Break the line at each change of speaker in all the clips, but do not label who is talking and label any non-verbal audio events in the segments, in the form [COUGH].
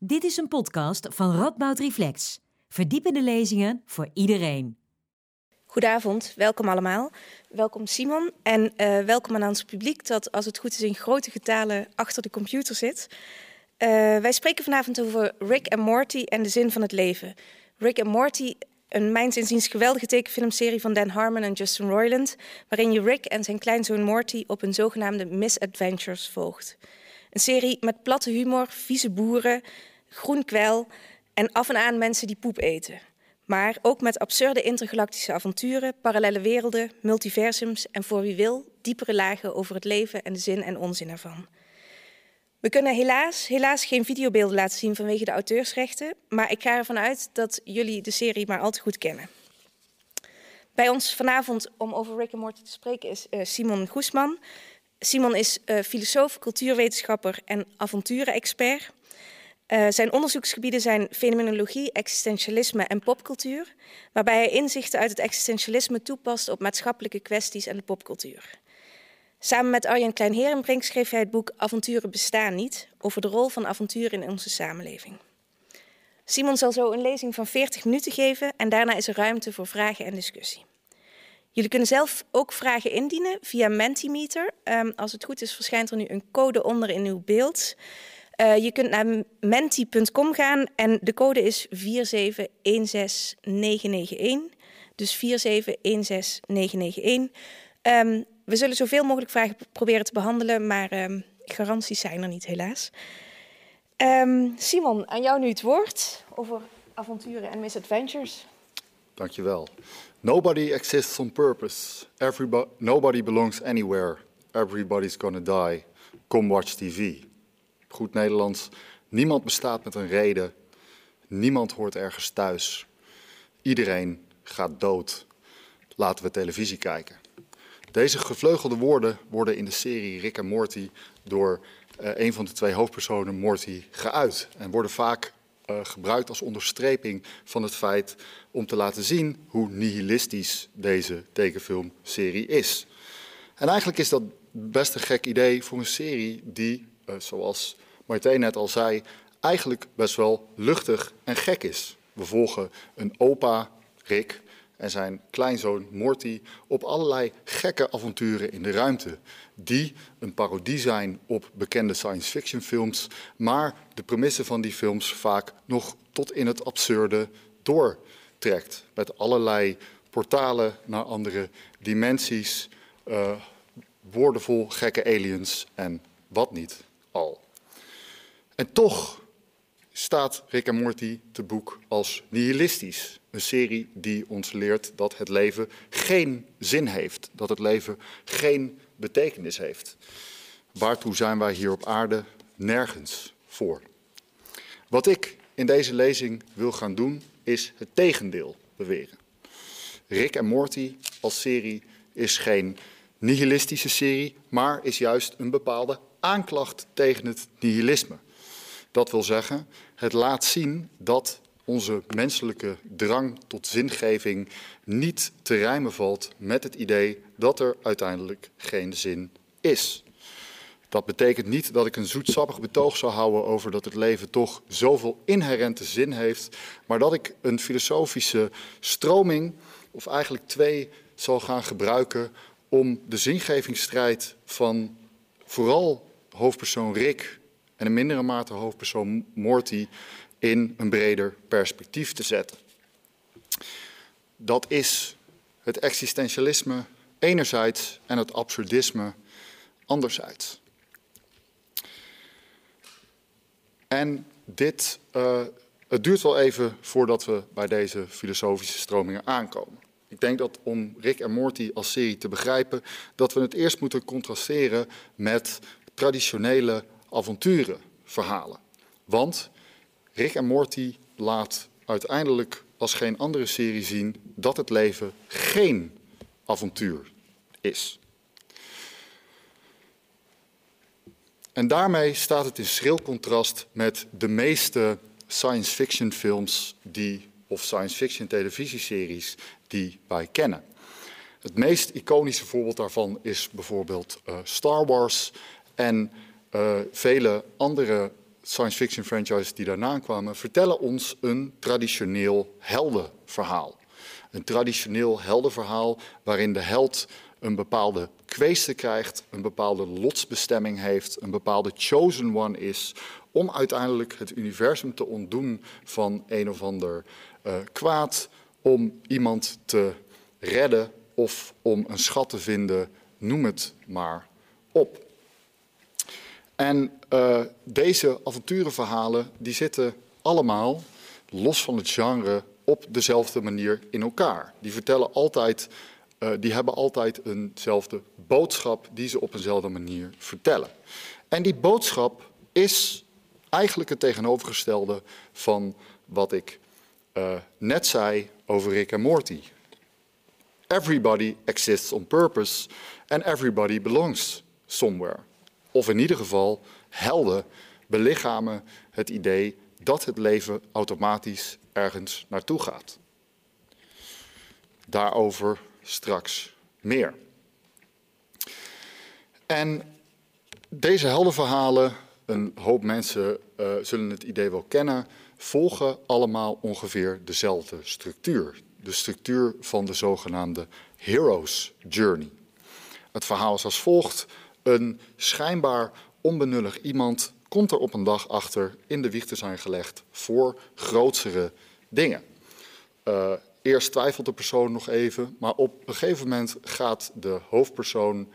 Dit is een podcast van Radboud Reflex. Verdiepende lezingen voor iedereen.
Goedenavond, welkom allemaal. Welkom Simon en uh, welkom aan ons publiek dat als het goed is in grote getalen achter de computer zit. Uh, wij spreken vanavond over Rick en Morty en de zin van het leven. Rick en Morty, een mijns inziens geweldige tekenfilmserie van Dan Harmon en Justin Roiland, waarin je Rick en zijn kleinzoon Morty op een zogenaamde misadventures volgt. Een serie met platte humor, vieze boeren, groen kwel en af en aan mensen die poep eten. Maar ook met absurde intergalactische avonturen, parallele werelden, multiversums en voor wie wil diepere lagen over het leven en de zin en onzin ervan. We kunnen helaas, helaas geen videobeelden laten zien vanwege de auteursrechten, maar ik ga ervan uit dat jullie de serie maar al te goed kennen. Bij ons vanavond om over Rick en Morty te spreken is uh, Simon Goesman. Simon is uh, filosoof, cultuurwetenschapper en avonturenexpert. Uh, zijn onderzoeksgebieden zijn fenomenologie, existentialisme en popcultuur, waarbij hij inzichten uit het existentialisme toepast op maatschappelijke kwesties en de popcultuur. Samen met Arjen Klein-Herenbrink schreef hij het boek Avonturen bestaan niet, over de rol van avonturen in onze samenleving. Simon zal zo een lezing van 40 minuten geven en daarna is er ruimte voor vragen en discussie. Jullie kunnen zelf ook vragen indienen via Mentimeter. Um, als het goed is, verschijnt er nu een code onder in uw beeld. Uh, je kunt naar menti.com gaan en de code is 4716991. Dus 4716991. Um, we zullen zoveel mogelijk vragen proberen te behandelen, maar um, garanties zijn er niet, helaas. Simon, aan jou nu het woord over avonturen en misadventures.
Dankjewel. Nobody exists on purpose. Everybody, nobody belongs anywhere. Everybody's gonna die. Come watch TV. Goed Nederlands. Niemand bestaat met een reden. Niemand hoort ergens thuis. Iedereen gaat dood. Laten we televisie kijken. Deze gevleugelde woorden worden in de serie Rick en Morty door uh, een van de twee hoofdpersonen, Morty, geuit. En worden vaak uh, gebruikt als onderstreping van het feit om te laten zien hoe nihilistisch deze tekenfilmserie is. En eigenlijk is dat best een gek idee voor een serie die, uh, zoals Martijn net al zei, eigenlijk best wel luchtig en gek is. We volgen een opa, Rick, en zijn kleinzoon Morty op allerlei gekke avonturen in de ruimte. Die een parodie zijn op bekende science fiction films, maar de premissen van die films vaak nog tot in het absurde doortrekt. Met allerlei portalen naar andere dimensies, uh, woordenvol gekke aliens en wat niet al. En toch staat Rick en Morty te boek als nihilistisch. Een serie die ons leert dat het leven geen zin heeft, dat het leven geen betekenis heeft. Waartoe zijn wij hier op aarde nergens voor? Wat ik in deze lezing wil gaan doen, is het tegendeel beweren. Rick en Morty als serie is geen nihilistische serie, maar is juist een bepaalde aanklacht tegen het nihilisme. Dat wil zeggen, het laat zien dat onze menselijke drang tot zingeving niet te rijmen valt met het idee dat er uiteindelijk geen zin is. Dat betekent niet dat ik een zoetsappig betoog zou houden over dat het leven toch zoveel inherente zin heeft, maar dat ik een filosofische stroming, of eigenlijk twee, zal gaan gebruiken om de zingevingsstrijd van vooral hoofdpersoon Rick en in mindere mate hoofdpersoon Morty in een breder perspectief te zetten. Dat is het existentialisme enerzijds en het absurdisme anderzijds. En dit, uh, het duurt wel even voordat we bij deze filosofische stromingen aankomen. Ik denk dat om Rick en Morty als serie te begrijpen, dat we het eerst moeten contrasteren met traditionele avonturenverhalen. Want Rick en Morty laat uiteindelijk als geen andere serie zien dat het leven geen avontuur is. En daarmee staat het in schril contrast met de meeste science fiction films die, of science fiction televisieseries die wij kennen. Het meest iconische voorbeeld daarvan is bijvoorbeeld uh, Star Wars en uh, vele andere science fiction franchises die daarna kwamen, vertellen ons een traditioneel heldenverhaal. Een traditioneel heldenverhaal waarin de held een bepaalde kweeste krijgt, een bepaalde lotsbestemming heeft, een bepaalde chosen one is, om uiteindelijk het universum te ontdoen van een of ander uh, kwaad, om iemand te redden of om een schat te vinden, noem het maar op. En uh, deze avonturenverhalen die zitten allemaal, los van het genre, op dezelfde manier in elkaar. Die vertellen altijd, uh, die hebben altijd eenzelfde boodschap die ze op eenzelfde manier vertellen. En die boodschap is eigenlijk het tegenovergestelde van wat ik uh, net zei over Rick en Morty. Everybody exists on purpose and everybody belongs somewhere. Of in ieder geval, helden belichamen het idee dat het leven automatisch ergens naartoe gaat. Daarover straks meer. En deze heldenverhalen, een hoop mensen uh, zullen het idee wel kennen, volgen allemaal ongeveer dezelfde structuur. De structuur van de zogenaamde Hero's Journey. Het verhaal is als volgt. Een schijnbaar onbenullig iemand komt er op een dag achter in de wieg te zijn gelegd voor grootsere dingen. Uh, eerst twijfelt de persoon nog even, maar op een gegeven moment gaat de hoofdpersoon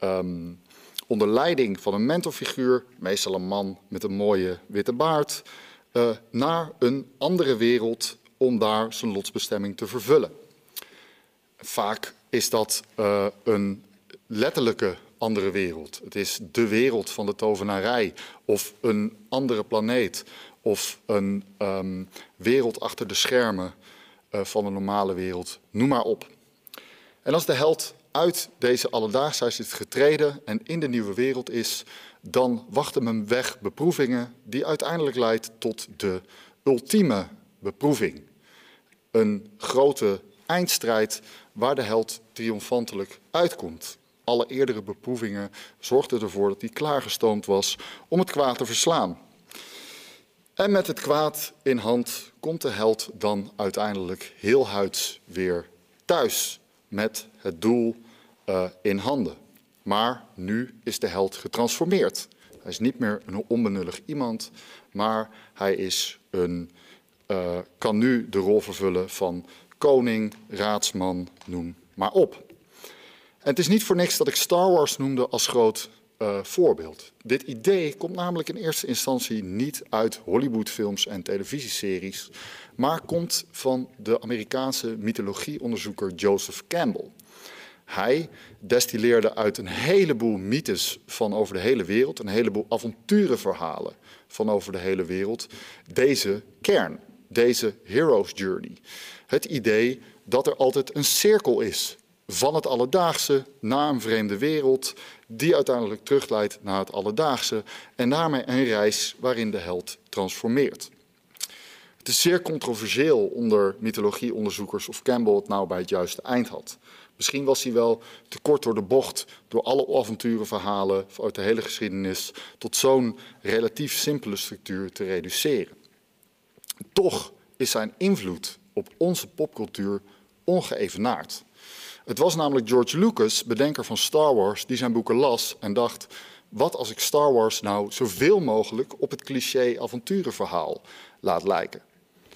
um, onder leiding van een mentorfiguur, meestal een man met een mooie witte baard, uh, naar een andere wereld om daar zijn lotsbestemming te vervullen. Vaak is dat uh, een letterlijke andere wereld. Het is de wereld van de tovenarij of een andere planeet of een um, wereld achter de schermen uh, van de normale wereld. Noem maar op. En als de held uit deze alledaagsheid is getreden en in de nieuwe wereld is, dan wachten hem weg beproevingen die uiteindelijk leidt tot de ultieme beproeving. Een grote eindstrijd waar de held triomfantelijk uitkomt. Alle eerdere beproevingen zorgden ervoor dat hij klaargestoomd was om het kwaad te verslaan. En met het kwaad in hand komt de held dan uiteindelijk heel huids weer thuis met het doel uh, in handen. Maar nu is de held getransformeerd. Hij is niet meer een onbenullig iemand, maar hij is een, uh, kan nu de rol vervullen van koning, raadsman, noem maar op. Het is niet voor niks dat ik Star Wars noemde als groot uh, voorbeeld. Dit idee komt namelijk in eerste instantie niet uit Hollywoodfilms en televisieseries, maar komt van de Amerikaanse mythologieonderzoeker Joseph Campbell. Hij destilleerde uit een heleboel mythes van over de hele wereld, een heleboel avonturenverhalen van over de hele wereld, deze kern, deze hero's journey. Het idee dat er altijd een cirkel is van het alledaagse naar een vreemde wereld, die uiteindelijk terugleidt naar het alledaagse en daarmee een reis waarin de held transformeert. Het is zeer controversieel onder mythologieonderzoekers of Campbell het nou bij het juiste eind had. Misschien was hij wel te kort door de bocht door alle avonturenverhalen uit de hele geschiedenis tot zo'n relatief simpele structuur te reduceren. Toch is zijn invloed op onze popcultuur ongeëvenaard. Het was namelijk George Lucas, bedenker van Star Wars, die zijn boeken las en dacht: wat als ik Star Wars nou zoveel mogelijk op het cliché avonturenverhaal laat lijken?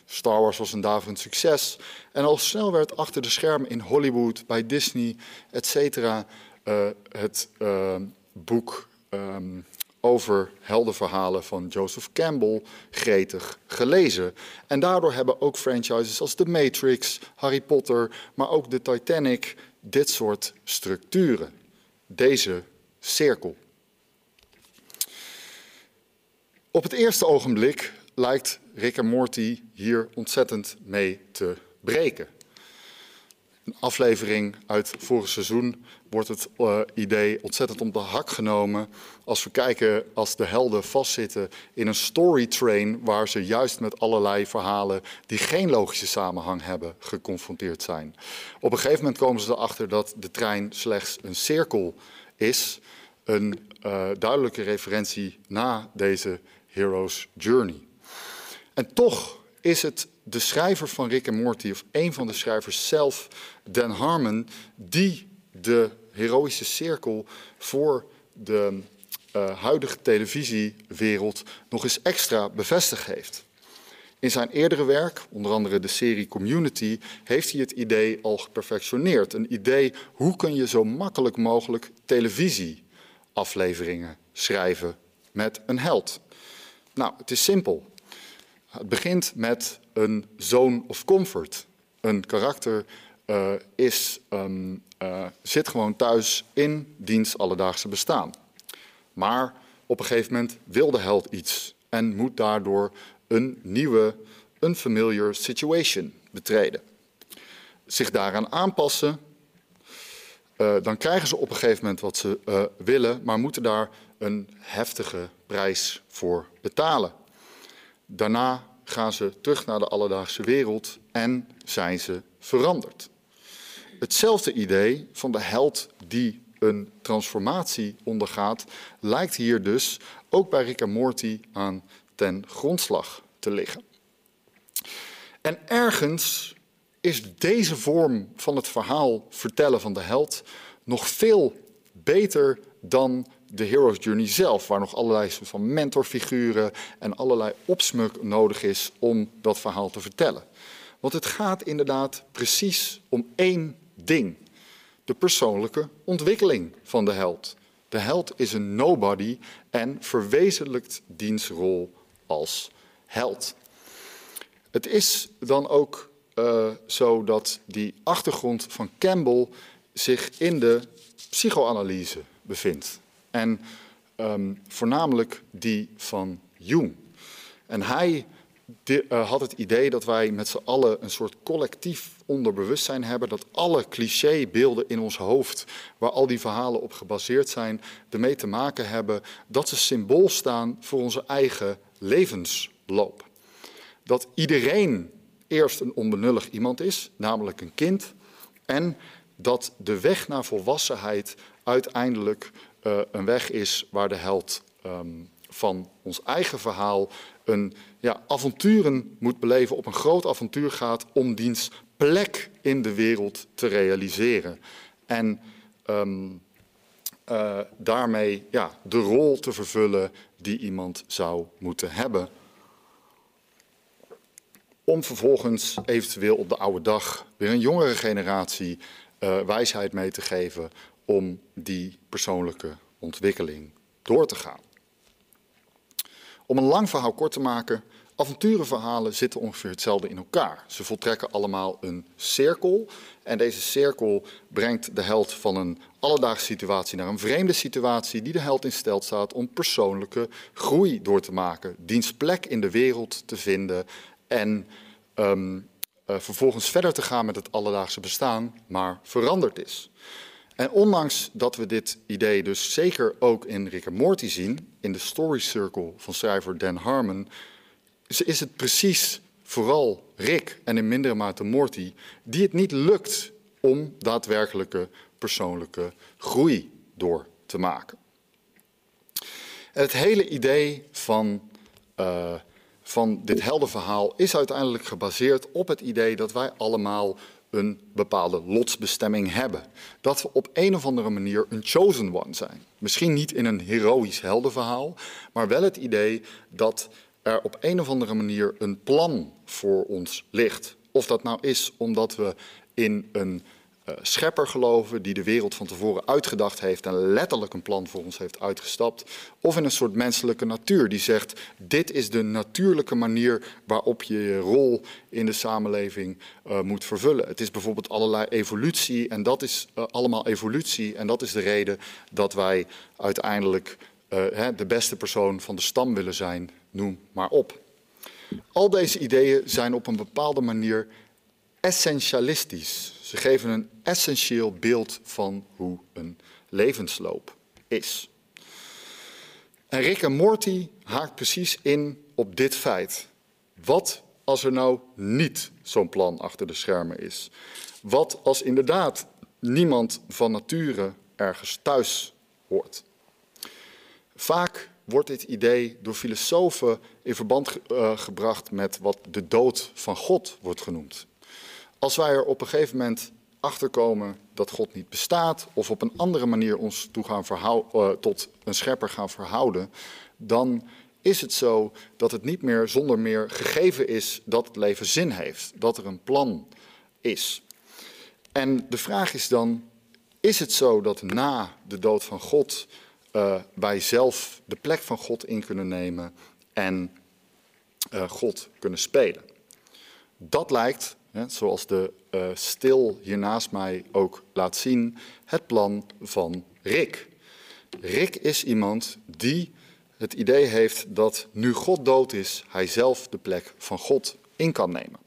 Star Wars was een daverend succes. En al snel werd achter de schermen in Hollywood, bij Disney, et cetera, uh, het uh, boek um, over heldenverhalen van Joseph Campbell gretig gelezen. En daardoor hebben ook franchises als The Matrix, Harry Potter, maar ook de Titanic dit soort structuren. Deze cirkel. Op het eerste ogenblik lijkt Rick en Morty hier ontzettend mee te breken. Een aflevering uit vorig seizoen wordt het uh, idee ontzettend om de hak genomen. Als we kijken als de helden vastzitten in een storytrain waar ze juist met allerlei verhalen die geen logische samenhang hebben geconfronteerd zijn. Op een gegeven moment komen ze erachter dat de trein slechts een cirkel is. Een uh, duidelijke referentie na deze hero's journey. En toch is het de schrijver van Rick en Morty, of een van de schrijvers zelf, Dan Harmon, die de heroïsche cirkel voor de uh, huidige televisiewereld nog eens extra bevestigd heeft. In zijn eerdere werk, onder andere de serie Community, heeft hij het idee al geperfectioneerd. Een idee hoe kun je zo makkelijk mogelijk televisieafleveringen schrijven met een held. Nou, het is simpel. Het begint met een zone of comfort. Een karakter uh, is, um, uh, zit gewoon thuis in diens alledaagse bestaan. Maar op een gegeven moment wil de held iets en moet daardoor een nieuwe, unfamiliar situation betreden. Zich daaraan aanpassen, uh, dan krijgen ze op een gegeven moment wat ze willen, maar moeten daar een heftige prijs voor betalen. Daarna gaan ze terug naar de alledaagse wereld en zijn ze veranderd. Hetzelfde idee van de held die een transformatie ondergaat, lijkt hier dus ook bij Rick en Morty aan ten grondslag te liggen. En ergens is deze vorm van het verhaal vertellen van de held nog veel beter dan de hero's journey zelf, waar nog allerlei soort van mentorfiguren en allerlei opsmuk nodig is om dat verhaal te vertellen. Want het gaat inderdaad precies om één ding: de persoonlijke ontwikkeling van de held. De held is een nobody en verwezenlijkt diens rol als held. Het is dan ook uh, zo dat die achtergrond van Campbell zich in de psychoanalyse bevindt. En um, voornamelijk die van Jung. En hij de, uh, had het idee dat wij met z'n allen een soort collectief onderbewustzijn hebben. Dat alle clichébeelden in ons hoofd, waar al die verhalen op gebaseerd zijn, ermee te maken hebben dat ze symbool staan voor onze eigen levensloop. Dat iedereen eerst een onbenullig iemand is, namelijk een kind. En dat de weg naar volwassenheid uiteindelijk uh, een weg is waar de held um, van ons eigen verhaal een ja, avonturen moet beleven, op een groot avontuur gaat om diens plek in de wereld te realiseren. En um, uh, daarmee ja, de rol te vervullen die iemand zou moeten hebben. Om vervolgens eventueel op de oude dag weer een jongere generatie uh, wijsheid mee te geven om die persoonlijke ontwikkeling door te gaan. Om een lang verhaal kort te maken, avonturenverhalen zitten ongeveer hetzelfde in elkaar. Ze voltrekken allemaal een cirkel en deze cirkel brengt de held van een alledaagse situatie naar een vreemde situatie die de held in stelt staat om persoonlijke groei door te maken, diens plek in de wereld te vinden en um, uh, vervolgens verder te gaan met het alledaagse bestaan, maar veranderd is. En ondanks dat we dit idee dus zeker ook in Rick en Morty zien, in de story circle van schrijver Dan Harmon, is het precies vooral Rick en in mindere mate Morty die het niet lukt om daadwerkelijke persoonlijke groei door te maken. het hele idee van, uh, van dit heldenverhaal is uiteindelijk gebaseerd op het idee dat wij allemaal een bepaalde lotsbestemming hebben. Dat we op een of andere manier een chosen one zijn. Misschien niet in een heroïsch heldenverhaal, maar wel het idee dat er op een of andere manier een plan voor ons ligt. Of dat nou is omdat we in een schepper geloven die de wereld van tevoren uitgedacht heeft en letterlijk een plan voor ons heeft uitgestapt. Of in een soort menselijke natuur die zegt, dit is de natuurlijke manier waarop je je rol in de samenleving uh, moet vervullen. Het is bijvoorbeeld allerlei evolutie en dat is uh, allemaal evolutie en dat is de reden dat wij uiteindelijk hè, de beste persoon van de stam willen zijn, noem maar op. Al deze ideeën zijn op een bepaalde manier essentialistisch. Ze geven een essentieel beeld van hoe een levensloop is. En Rick en Morty haakt precies in op dit feit. Wat als er nou niet zo'n plan achter de schermen is? Wat als inderdaad niemand van nature ergens thuis hoort? Vaak wordt dit idee door filosofen in verband uh, gebracht met wat de dood van God wordt genoemd. Als wij er op een gegeven moment achterkomen dat God niet bestaat, of op een andere manier ons toe gaan uh, tot een schepper gaan verhouden, dan is het zo dat het niet meer zonder meer gegeven is dat het leven zin heeft, dat er een plan is. En de vraag is dan, is het zo dat na de dood van God uh, wij zelf de plek van God in kunnen nemen en uh, God kunnen spelen? Dat lijkt, zoals de uh, stil hier naast mij ook laat zien, het plan van Rick. Rick is iemand die het idee heeft dat nu God dood is, hij zelf de plek van God in kan nemen.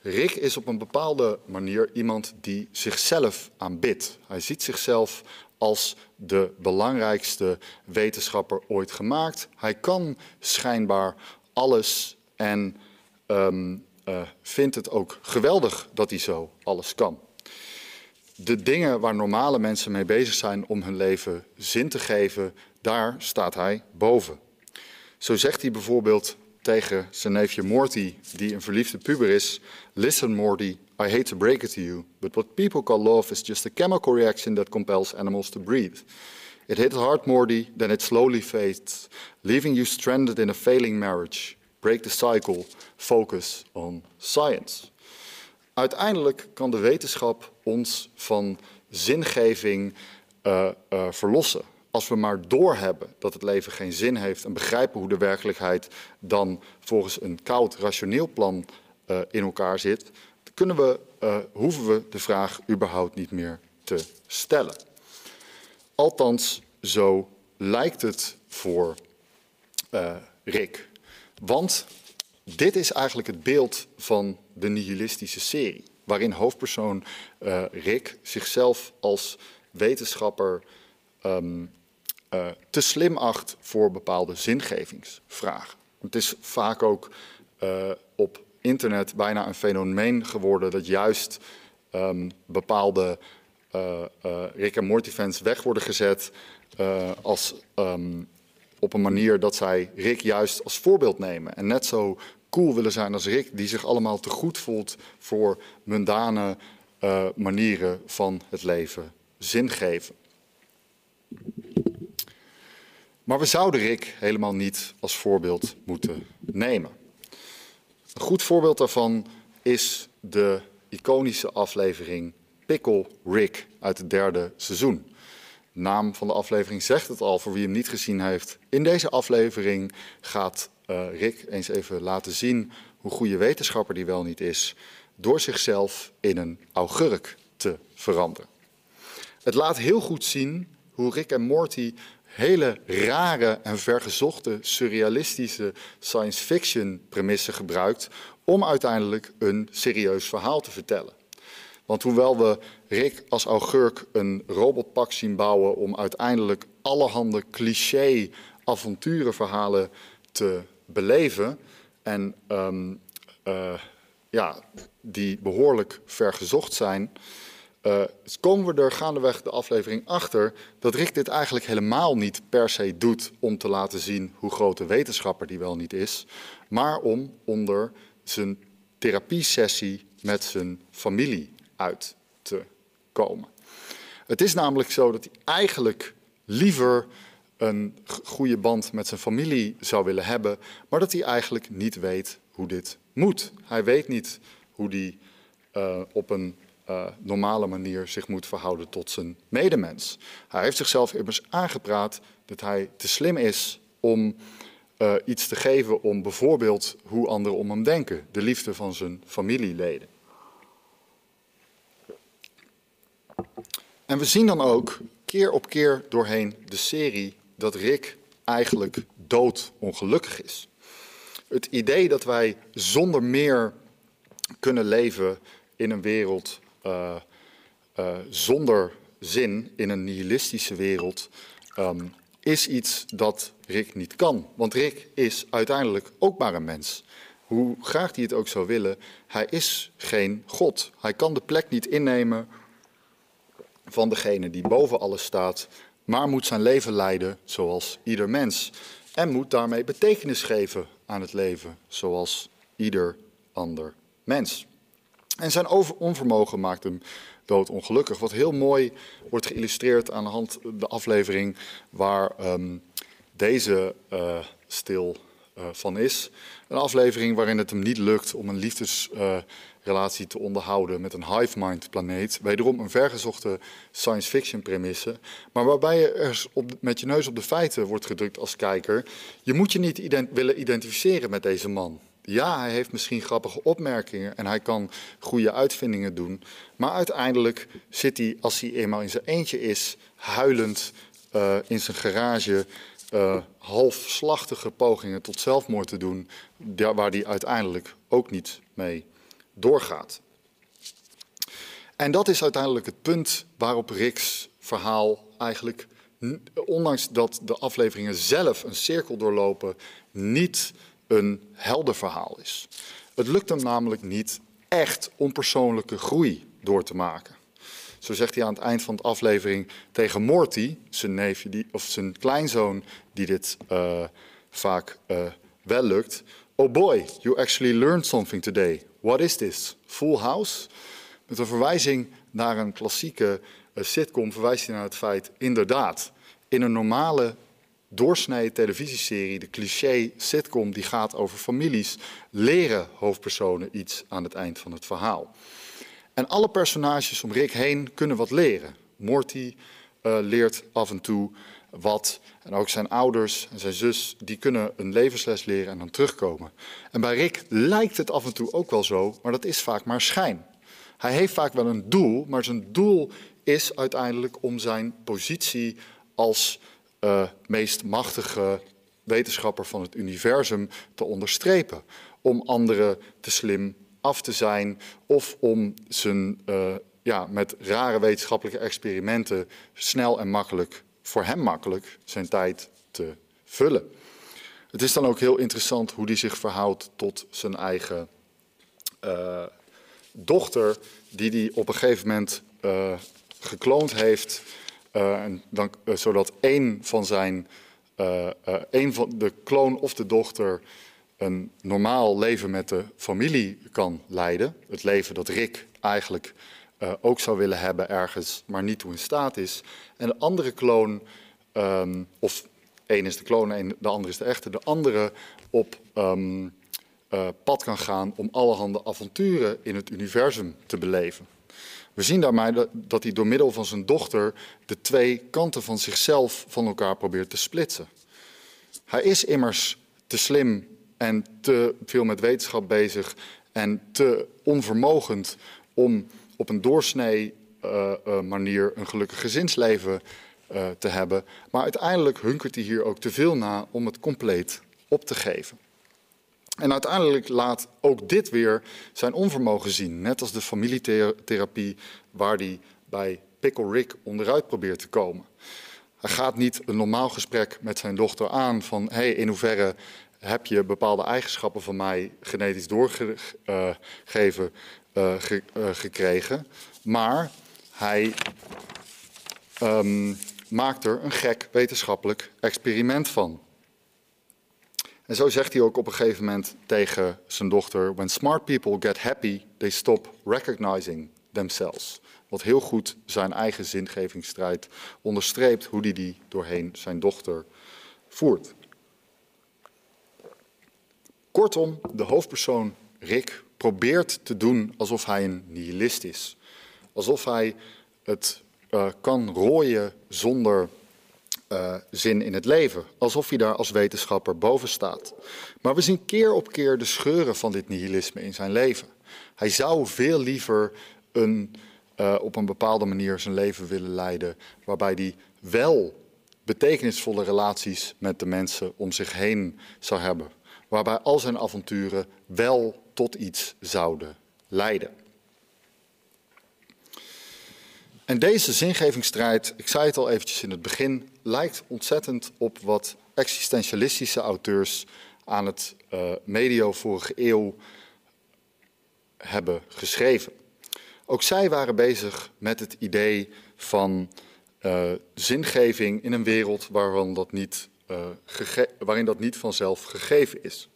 Rick is op een bepaalde manier iemand die zichzelf aanbidt. Hij ziet zichzelf als de belangrijkste wetenschapper ooit gemaakt. Hij kan schijnbaar alles en um, uh, vindt het ook geweldig dat hij zo alles kan. De dingen waar normale mensen mee bezig zijn om hun leven zin te geven, daar staat hij boven. Zo zegt hij bijvoorbeeld tegen zijn neefje Morty, die een verliefde puber is: Listen, Morty, I hate to break it to you, but what people call love is just a chemical reaction that compels animals to breathe. It hits hard, Morty, then it slowly fades, leaving you stranded in a failing marriage. Break the cycle, focus on science. Uiteindelijk kan de wetenschap ons van zingeving uh, uh, verlossen als we maar doorhebben dat het leven geen zin heeft en begrijpen hoe de werkelijkheid dan volgens een koud rationeel plan uh, in elkaar zit, kunnen we, hoeven we de vraag überhaupt niet meer te stellen. Althans, zo lijkt het voor Rick. Want dit is eigenlijk het beeld van de nihilistische serie, waarin hoofdpersoon Rick zichzelf als wetenschapper um, uh, te slim acht voor bepaalde zingevingsvragen. Het is vaak ook uh, op internet bijna een fenomeen geworden dat juist um, bepaalde Rick en Morty fans weg worden gezet als, um, op een manier dat zij Rick juist als voorbeeld nemen. En net zo cool willen zijn als Rick, die zich allemaal te goed voelt voor mundane manieren van het leven zin geven. Maar we zouden Rick helemaal niet als voorbeeld moeten nemen. Een goed voorbeeld daarvan is de iconische aflevering Pickle Rick uit het derde seizoen. Naam van de aflevering zegt het al voor wie hem niet gezien heeft. In deze aflevering gaat uh, Rick eens even laten zien hoe goede wetenschapper die wel niet is, door zichzelf in een augurk te veranderen. Het laat heel goed zien hoe Rick en Morty hele rare en vergezochte surrealistische science fiction premissen gebruikt om uiteindelijk een serieus verhaal te vertellen. Want hoewel we Rick als augurk een robotpak zien bouwen om uiteindelijk allerhande cliché avonturenverhalen te beleven en um, uh, ja, die behoorlijk vergezocht zijn, uh, komen we er gaandeweg de aflevering achter dat Rick dit eigenlijk helemaal niet per se doet om te laten zien hoe grote wetenschapper die wel niet is, maar om onder zijn therapiesessie met zijn familie uit te komen. Het is namelijk zo dat hij eigenlijk liever een goede band met zijn familie zou willen hebben, maar dat hij eigenlijk niet weet hoe dit moet. Hij weet niet hoe hij uh, op een uh, normale manier zich moet verhouden tot zijn medemens. Hij heeft zichzelf immers aangepraat dat hij te slim is om uh, iets te geven om bijvoorbeeld hoe anderen om hem denken, de liefde van zijn familieleden. En we zien dan ook keer op keer doorheen de serie dat Rick eigenlijk doodongelukkig is. Het idee dat wij zonder meer kunnen leven in een wereld uh, uh, zonder zin in een nihilistische wereld um, is iets dat Rick niet kan. Want Rick is uiteindelijk ook maar een mens. Hoe graag hij het ook zou willen, hij is geen God. Hij kan de plek niet innemen van degene die boven alles staat maar moet zijn leven leiden zoals ieder mens. En moet daarmee betekenis geven aan het leven, zoals ieder ander mens. En zijn onvermogen maakt hem doodongelukkig. Wat heel mooi wordt geïllustreerd aan de hand de aflevering waar um, deze uh, stil uh, van is. Een aflevering waarin het hem niet lukt om een liefdesrelatie uh, te onderhouden met een hive mind planeet. Wederom een vergezochte science fiction premisse. Maar waarbij je er op, met je neus op de feiten wordt gedrukt als kijker. Je moet je niet willen identificeren met deze man. Ja, hij heeft misschien grappige opmerkingen en hij kan goede uitvindingen doen. Maar uiteindelijk zit hij, als hij eenmaal in zijn eentje is, huilend uh, in zijn garage uh, halfslachtige pogingen tot zelfmoord te doen, waar hij uiteindelijk ook niet mee doorgaat. En dat is uiteindelijk het punt waarop Rick's verhaal eigenlijk, ondanks dat de afleveringen zelf een cirkel doorlopen, niet een helder verhaal is. Het lukt hem namelijk niet echt om persoonlijke groei door te maken. Zo zegt hij aan het eind van de aflevering tegen Morty, zijn neefje, die, of zijn kleinzoon, die dit uh, vaak uh, wel lukt. Oh boy, you actually learned something today. What is this? Full House? Met een verwijzing naar een klassieke uh, sitcom verwijst hij naar het feit, inderdaad, in een normale doorsnee televisieserie, de cliché sitcom die gaat over families, leren hoofdpersonen iets aan het eind van het verhaal. En alle personages om Rick heen kunnen wat leren. Morty uh, leert af en toe wat. En ook zijn ouders en zijn zus, die kunnen een levensles leren en dan terugkomen. En bij Rick lijkt het af en toe ook wel zo, maar dat is vaak maar schijn. Hij heeft vaak wel een doel, maar zijn doel is uiteindelijk om zijn positie als uh, meest machtige wetenschapper van het universum te onderstrepen. Om anderen te slim af te zijn of om zijn, uh, ja, met rare wetenschappelijke experimenten snel en makkelijk, voor hem makkelijk, zijn tijd te vullen. Het is dan ook heel interessant hoe hij zich verhoudt tot zijn eigen uh, dochter, die hij op een gegeven moment uh, gekloond heeft, en dan, zodat één van zijn, één van de kloon of de dochter een normaal leven met de familie kan leiden. Het leven dat Rick eigenlijk uh, ook zou willen hebben ergens, maar niet toe in staat is. En de andere kloon, um, of één is de kloon en de andere is de echte, de andere op um, uh, pad kan gaan om allerhande avonturen in het universum te beleven. We zien daarmee dat hij door middel van zijn dochter de twee kanten van zichzelf van elkaar probeert te splitsen. Hij is immers te slim en te veel met wetenschap bezig en te onvermogend om op een doorsnee uh, uh, manier een gelukkig gezinsleven uh, te hebben. Maar uiteindelijk hunkert hij hier ook te veel na om het compleet op te geven. En uiteindelijk laat ook dit weer zijn onvermogen zien, net als de familietherapie waar hij bij Pickle Rick onderuit probeert te komen. Hij gaat niet een normaal gesprek met zijn dochter aan van hey, in hoeverre heb je bepaalde eigenschappen van mij genetisch doorgegeven ge, uh, gekregen. Maar hij um, maakt er een gek wetenschappelijk experiment van. En zo zegt hij ook op een gegeven moment tegen zijn dochter: When smart people get happy, they stop recognizing themselves. Wat heel goed zijn eigen zingevingsstrijd onderstreept, hoe hij die doorheen zijn dochter voert. Kortom, de hoofdpersoon Rick probeert te doen alsof hij een nihilist is. Alsof hij het uh, kan rooien zonder uh, zin in het leven. Alsof hij daar als wetenschapper boven staat. Maar we zien keer op keer de scheuren van dit nihilisme in zijn leven. Hij zou veel liever een, uh, op een bepaalde manier zijn leven willen leiden, waarbij hij wel betekenisvolle relaties met de mensen om zich heen zou hebben waarbij al zijn avonturen wel tot iets zouden leiden. En deze zingevingsstrijd, ik zei het al eventjes in het begin, lijkt ontzettend op wat existentialistische auteurs aan het uh, medio vorige eeuw hebben geschreven. Ook zij waren bezig met het idee van uh, zingeving in een wereld dat, niet, uh, waarin dat niet vanzelf gegeven is.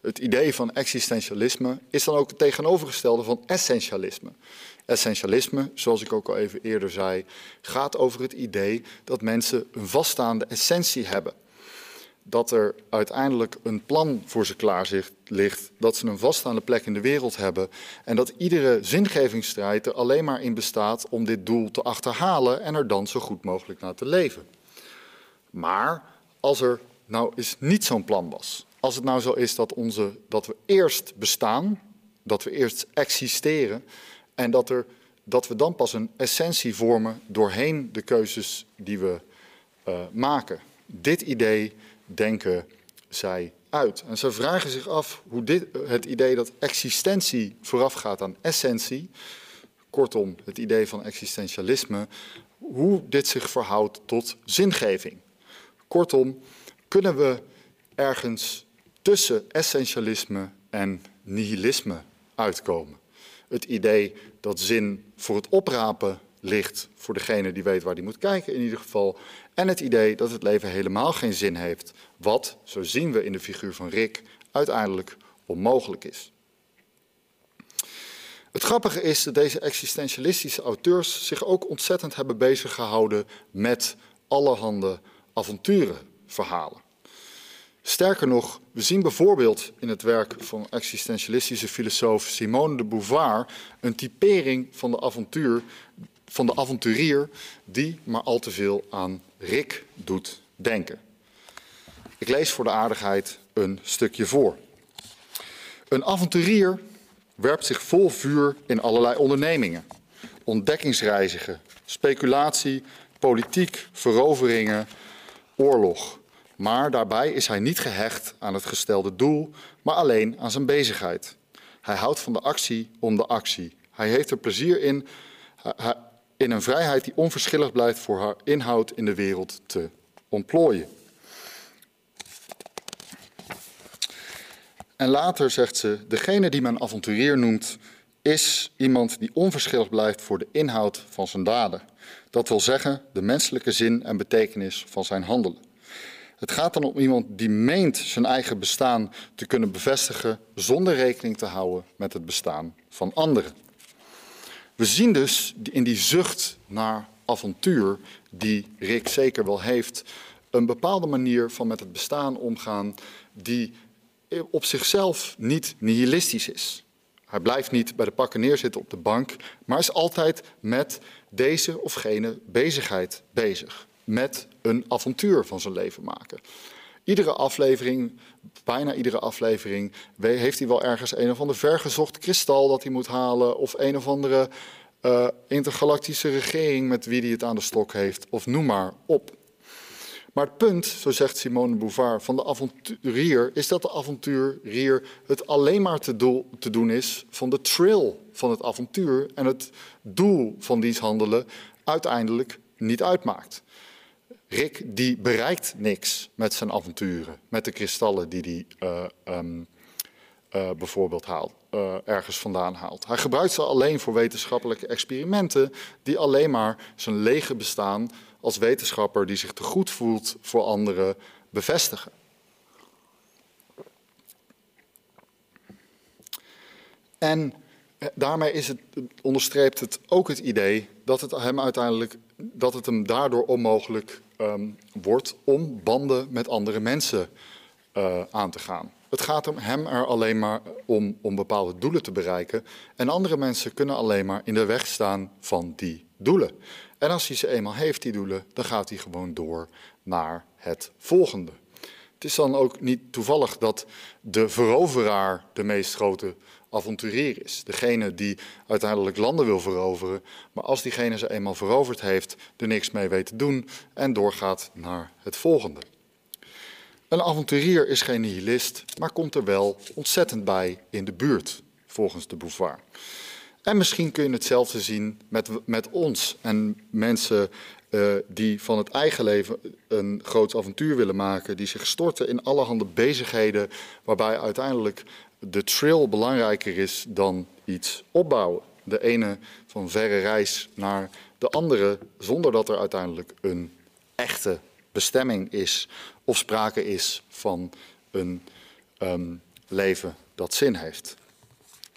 Het idee van existentialisme is dan ook het tegenovergestelde van essentialisme. Essentialisme, zoals ik ook al even eerder zei, gaat over het idee dat mensen een vaststaande essentie hebben. Dat er uiteindelijk een plan voor ze klaar ligt, dat ze een vaststaande plek in de wereld hebben en dat iedere zingevingsstrijd er alleen maar in bestaat om dit doel te achterhalen en er dan zo goed mogelijk naar te leven. Maar als er nou eens niet zo'n plan was, als het nou zo is dat, onze, dat we eerst bestaan, dat we eerst existeren en dat, er, dat we dan pas een essentie vormen doorheen de keuzes die we uh, maken. Dit idee denken zij uit. En ze vragen zich af hoe dit, het idee dat existentie voorafgaat aan essentie, kortom het idee van existentialisme, hoe dit zich verhoudt tot zingeving. Kortom, kunnen we ergens tussen essentialisme en nihilisme uitkomen? het idee dat zin voor het oprapen ligt voor degene die weet waar die moet kijken in ieder geval. En het idee dat het leven helemaal geen zin heeft, wat, zo zien we in de figuur van Rick, uiteindelijk onmogelijk is. Het grappige is dat deze existentialistische auteurs zich ook ontzettend hebben bezig gehouden met allerhande avonturenverhalen. Sterker nog, we zien bijvoorbeeld in het werk van existentialistische filosoof Simone de Beauvoir een typering van de avontuur, van de avonturier die maar al te veel aan Rick doet denken. Ik lees voor de aardigheid een stukje voor. Een avonturier werpt zich vol vuur in allerlei ondernemingen. Ontdekkingsreizigen, speculatie, politiek, veroveringen, oorlog. Maar daarbij is hij niet gehecht aan het gestelde doel, maar alleen aan zijn bezigheid. Hij houdt van de actie om de actie. Hij heeft er plezier in, in een vrijheid die onverschillig blijft voor haar inhoud in de wereld te ontplooien. En later zegt ze: Degene die men avonturier noemt, is iemand die onverschillig blijft voor de inhoud van zijn daden. Dat wil zeggen, de menselijke zin en betekenis van zijn handelen. Het gaat dan om iemand die meent zijn eigen bestaan te kunnen bevestigen zonder rekening te houden met het bestaan van anderen. We zien dus in die zucht naar avontuur, die Rick zeker wel heeft, een bepaalde manier van met het bestaan omgaan die op zichzelf niet nihilistisch is. Hij blijft niet bij de pakken neerzitten op de bank, maar is altijd met deze of gene bezigheid bezig met een avontuur van zijn leven maken. Iedere aflevering, bijna iedere aflevering, heeft hij wel ergens een of ander vergezocht kristal dat hij moet halen. Of een of andere uh, intergalactische regering met wie hij het aan de stok heeft. Of noem maar op. Maar het punt, zo zegt Simone Beauvoir, van de avonturier is dat de avonturier het alleen maar te, doel, te doen is van de trail van het avontuur en het doel van diens handelen uiteindelijk niet uitmaakt. Rick die bereikt niks met zijn avonturen, met de kristallen die hij uh, um, uh, bijvoorbeeld haalt, uh, ergens vandaan haalt. Hij gebruikt ze alleen voor wetenschappelijke experimenten die alleen maar zijn lege bestaan als wetenschapper die zich te goed voelt voor anderen bevestigen. En daarmee is het, onderstreept het ook het idee dat het hem uiteindelijk dat het hem daardoor onmogelijk um, wordt om banden met andere mensen uh, aan te gaan. Het gaat hem er alleen maar om, om bepaalde doelen te bereiken. En andere mensen kunnen alleen maar in de weg staan van die doelen. En als hij ze eenmaal heeft, die doelen, dan gaat hij gewoon door naar het volgende. Het is dan ook niet toevallig dat de veroveraar de meest grote avonturier is. Degene die uiteindelijk landen wil veroveren, maar als diegene ze eenmaal veroverd heeft, er niks mee weet te doen en doorgaat naar het volgende. Een avonturier is geen nihilist, maar komt er wel ontzettend bij in de buurt, volgens de Beauvoir. En misschien kun je hetzelfde zien met, met ons en mensen uh, die van het eigen leven een groot avontuur willen maken, die zich storten in allerhande bezigheden, waarbij uiteindelijk de trail belangrijker is dan iets opbouwen. De ene van verre reis naar de andere zonder dat er uiteindelijk een echte bestemming is of sprake is van een um, leven dat zin heeft.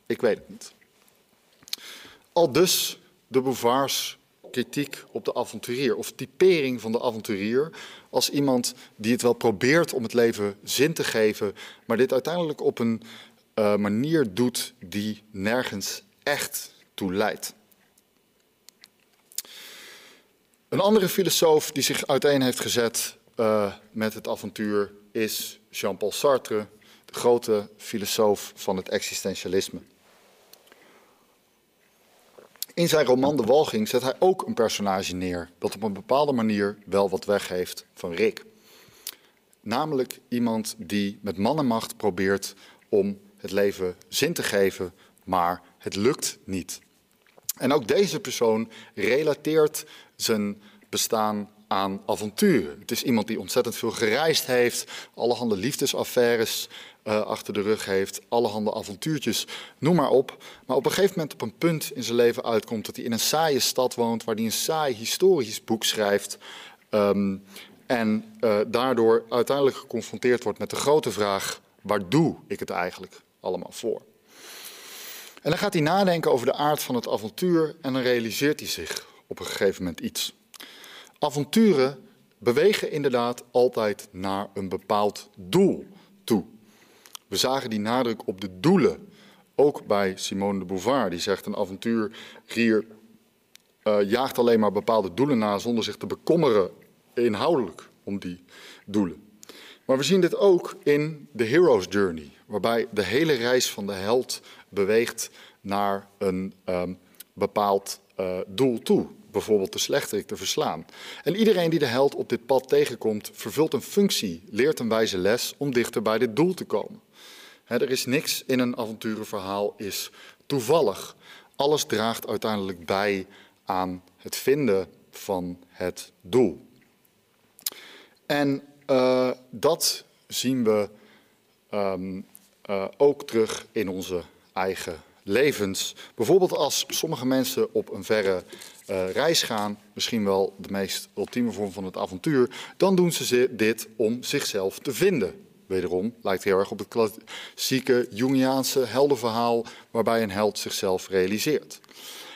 Ik weet het niet. Al dus de Beauvoirs kritiek op de avonturier of typering van de avonturier als iemand die het wel probeert om het leven zin te geven, maar dit uiteindelijk op een uh, manier doet die nergens echt toe leidt. Een andere filosoof die zich uiteen heeft gezet uh, met het avontuur is Jean-Paul Sartre, de grote filosoof van het existentialisme. In zijn roman De Walging zet hij ook een personage neer dat op een bepaalde manier wel wat weggeeft van Rick. Namelijk iemand die met mannenmacht probeert om het leven zin te geven, maar het lukt niet. En ook deze persoon relateert zijn bestaan aan avonturen. Het is iemand die ontzettend veel gereisd heeft, allerhande liefdesaffaires uh, achter de rug heeft, allerhande avontuurtjes, noem maar op. Maar op een gegeven moment op een punt in zijn leven uitkomt dat hij in een saaie stad woont, waar hij een saai historisch boek schrijft. Um, en uh, daardoor uiteindelijk geconfronteerd wordt met de grote vraag: waar doe ik het eigenlijk allemaal voor? En dan gaat hij nadenken over de aard van het avontuur en dan realiseert hij zich op een gegeven moment iets. Avonturen bewegen inderdaad altijd naar een bepaald doel toe. We zagen die nadruk op de doelen, ook bij Simone de Beauvoir. Die zegt een avonturier uh, jaagt alleen maar bepaalde doelen na zonder zich te bekommeren inhoudelijk om die doelen. Maar we zien dit ook in de Hero's Journey, waarbij de hele reis van de held beweegt naar een um, bepaald uh, doel toe bijvoorbeeld de slechterik te verslaan. En iedereen die de held op dit pad tegenkomt, vervult een functie, leert een wijze les om dichter bij dit doel te komen. er is niks in een avonturenverhaal is toevallig. Alles draagt uiteindelijk bij aan het vinden van het doel. En uh, dat zien we um, uh, ook terug in onze eigen levens. Bijvoorbeeld als sommige mensen op een verre uh, reis gaan, misschien wel de meest ultieme vorm van het avontuur, dan doen ze dit om zichzelf te vinden. Wederom lijkt heel erg op het klassieke Jungiaanse heldenverhaal waarbij een held zichzelf realiseert.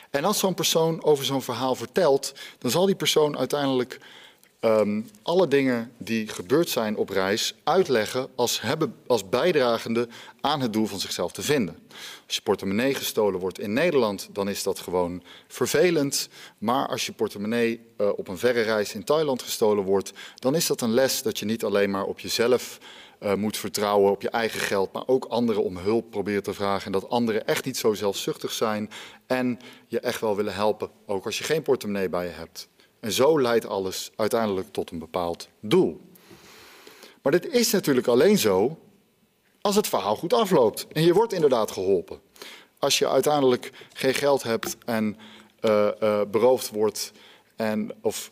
En als zo'n persoon over zo'n verhaal vertelt, dan zal die persoon uiteindelijk um, alle dingen die gebeurd zijn op reis uitleggen als, hebben, als bijdragende aan het doel van zichzelf te vinden. Als je portemonnee gestolen wordt in Nederland, dan is dat gewoon vervelend. Maar als je portemonnee uh, op een verre reis in Thailand gestolen wordt, dan is dat een les dat je niet alleen maar op jezelf uh, moet vertrouwen, op je eigen geld, maar ook anderen om hulp probeert te vragen. En dat anderen echt niet zo zelfzuchtig zijn en je echt wel willen helpen, ook als je geen portemonnee bij je hebt. En zo leidt alles uiteindelijk tot een bepaald doel. Maar dit is natuurlijk alleen zo als het verhaal goed afloopt. En je wordt inderdaad geholpen. Als je uiteindelijk geen geld hebt en uh, uh, beroofd wordt en, of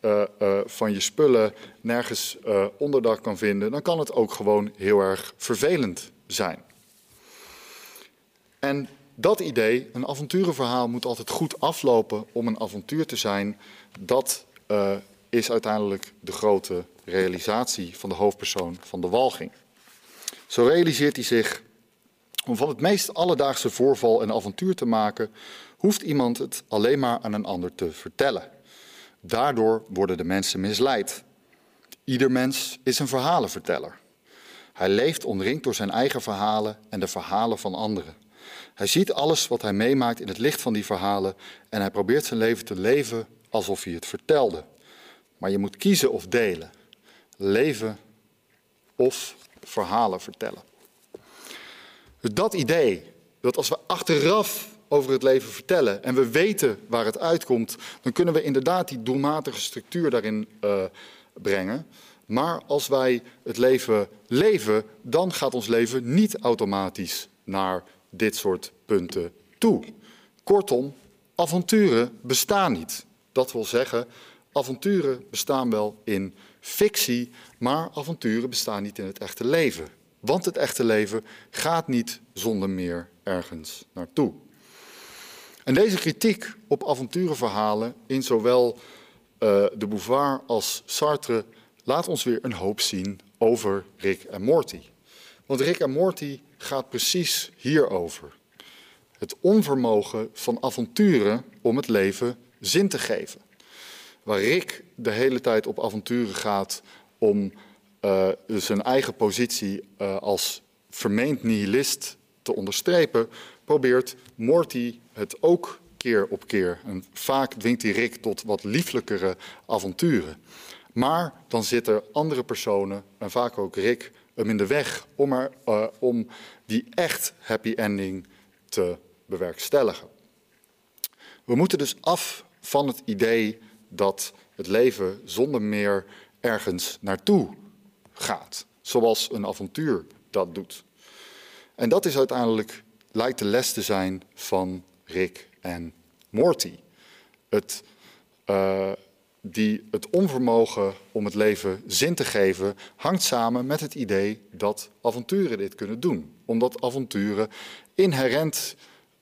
uh, van je spullen nergens onderdak kan vinden, dan kan het ook gewoon heel erg vervelend zijn. En dat idee, een avonturenverhaal moet altijd goed aflopen om een avontuur te zijn, dat uh, is uiteindelijk de grote realisatie van de hoofdpersoon van de walging. Zo realiseert hij zich, om van het meest alledaagse voorval een avontuur te maken, hoeft iemand het alleen maar aan een ander te vertellen. Daardoor worden de mensen misleid. Ieder mens is een verhalenverteller. Hij leeft omringd door zijn eigen verhalen en de verhalen van anderen. Hij ziet alles wat hij meemaakt in het licht van die verhalen en hij probeert zijn leven te leven alsof hij het vertelde. Maar je moet kiezen of delen. Leven of verhalen vertellen. Dus dat idee, dat als we achteraf over het leven vertellen en we weten waar het uitkomt, dan kunnen we inderdaad die doelmatige structuur daarin uh, brengen. Maar als wij het leven leven, dan gaat ons leven niet automatisch naar dit soort punten toe. Kortom, avonturen bestaan niet. Dat wil zeggen, avonturen bestaan wel in fictie, maar avonturen bestaan niet in het echte leven. Want het echte leven gaat niet zonder meer ergens naartoe. En deze kritiek op avonturenverhalen in zowel uh, de Beauvoir als Sartre laat ons weer een hoop zien over Rick en Morty. Want Rick en Morty gaat precies hierover. Het onvermogen van avonturen om het leven zin te geven. Waar Rick de hele tijd op avonturen gaat om uh, zijn eigen positie uh, als vermeend nihilist te onderstrepen, probeert Morty het ook keer op keer. Vaak dwingt hij Rick tot wat lieflijkere avonturen. Maar dan zitten andere personen, en vaak ook Rick, hem in de weg om, er, uh, om die echt happy ending te bewerkstelligen. We moeten dus af van het idee dat het leven zonder meer ergens naartoe gaat, zoals een avontuur dat doet. En dat is uiteindelijk, lijkt de les te zijn van Rick en Morty. Het, uh, die, het onvermogen om het leven zin te geven hangt samen met het idee dat avonturen dit kunnen doen. Omdat avonturen inherent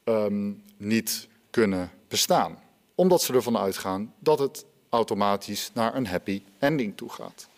um, niet kunnen bestaan. Omdat ze ervan uitgaan dat het automatisch naar een happy ending toe gaat.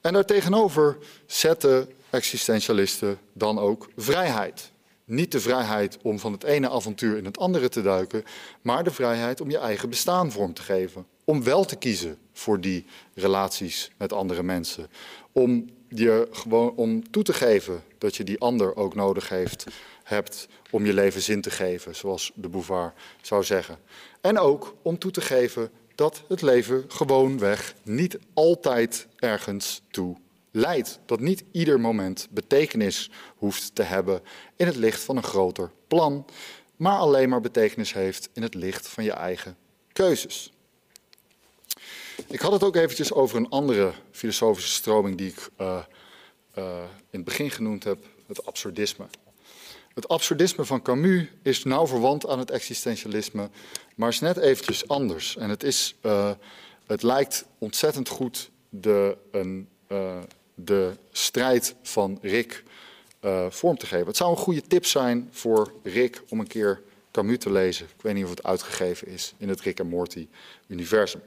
En daartegenover zetten existentialisten dan ook vrijheid. Niet de vrijheid om van het ene avontuur in het andere te duiken, maar de vrijheid om je eigen bestaan vorm te geven. Om wel te kiezen voor die relaties met andere mensen. Om, je gewoon, om toe te geven dat je die ander ook nodig heeft, hebt om je leven zin te geven, zoals de Bouvard zou zeggen. En ook om toe te geven dat het leven gewoonweg niet altijd ergens toe leidt. Dat niet ieder moment betekenis hoeft te hebben in het licht van een groter plan, maar alleen maar betekenis heeft in het licht van je eigen keuzes. Ik had het ook eventjes over een andere filosofische stroming die ik uh, uh, in het begin genoemd heb, het absurdisme. Het absurdisme van Camus is nauw verwant aan het existentialisme, maar is net eventjes anders. En het, is, uh, het lijkt ontzettend goed de, een, uh, de strijd van Rick uh, vorm te geven. Het zou een goede tip zijn voor Rick om een keer Camus te lezen. Ik weet niet of het uitgegeven is in het Rick en Morty-universum.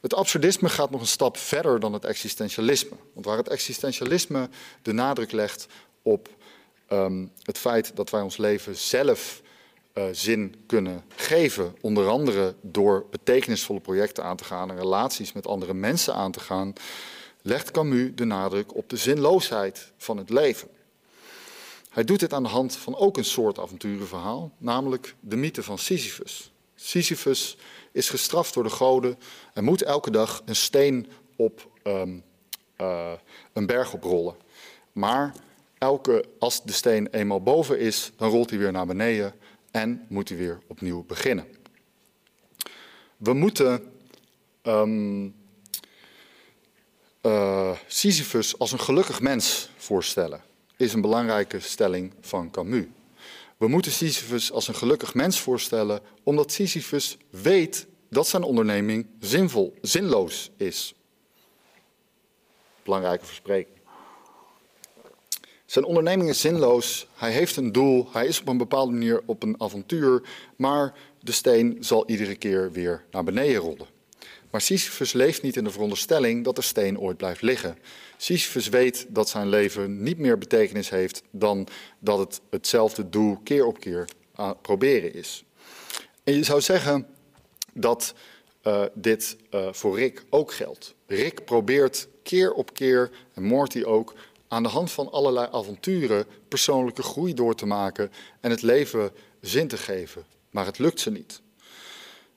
Het absurdisme gaat nog een stap verder dan het existentialisme. Want waar het existentialisme de nadruk legt op um, het feit dat wij ons leven zelf uh, zin kunnen geven. Onder andere door betekenisvolle projecten aan te gaan en relaties met andere mensen aan te gaan, legt Camus de nadruk op de zinloosheid van het leven. Hij doet dit aan de hand van ook een soort avonturenverhaal, namelijk de mythe van Sisyphus. Sisyphus is gestraft door de goden en moet elke dag een steen op um, uh, een berg oprollen. Maar elke, als de steen eenmaal boven is, dan rolt hij weer naar beneden en moet hij weer opnieuw beginnen. We moeten um, Sisyphus als een gelukkig mens voorstellen, is een belangrijke stelling van Camus. We moeten Sisyphus als een gelukkig mens voorstellen, omdat Sisyphus weet dat zijn onderneming zinvol, zinloos is. Belangrijke verspreking. Zijn onderneming is zinloos. Hij heeft een doel. Hij is op een bepaalde manier op een avontuur. Maar de steen zal iedere keer weer naar beneden rollen. Maar Sisyphus leeft niet in de veronderstelling dat de steen ooit blijft liggen. Sisyphus weet dat zijn leven niet meer betekenis heeft dan dat het hetzelfde doel keer op keer proberen is. En je zou zeggen dat uh, dit uh, voor Rick ook geldt. Rick probeert keer op keer, en Morty ook, aan de hand van allerlei avonturen persoonlijke groei door te maken en het leven zin te geven. Maar het lukt ze niet.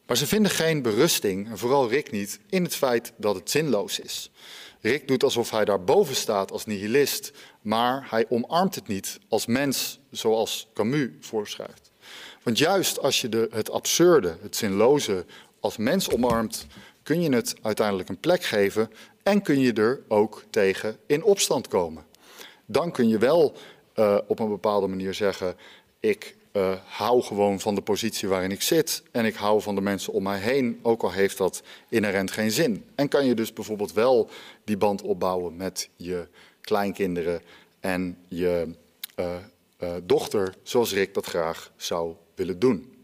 Maar ze vinden geen berusting, en vooral Rick niet, in het feit dat het zinloos is. Rick doet alsof hij daarboven staat als nihilist, maar hij omarmt het niet als mens, zoals Camus voorschrijft. Want juist als je de, het absurde, het zinloze als mens omarmt, kun je het uiteindelijk een plek geven en kun je er ook tegen in opstand komen. Dan kun je wel uh, op een bepaalde manier zeggen: ik uh, hou gewoon van de positie waarin ik zit en ik hou van de mensen om mij heen, ook al heeft dat inherent geen zin. En kan je dus bijvoorbeeld wel die band opbouwen met je kleinkinderen en je uh, dochter, zoals Rick dat graag zou willen doen.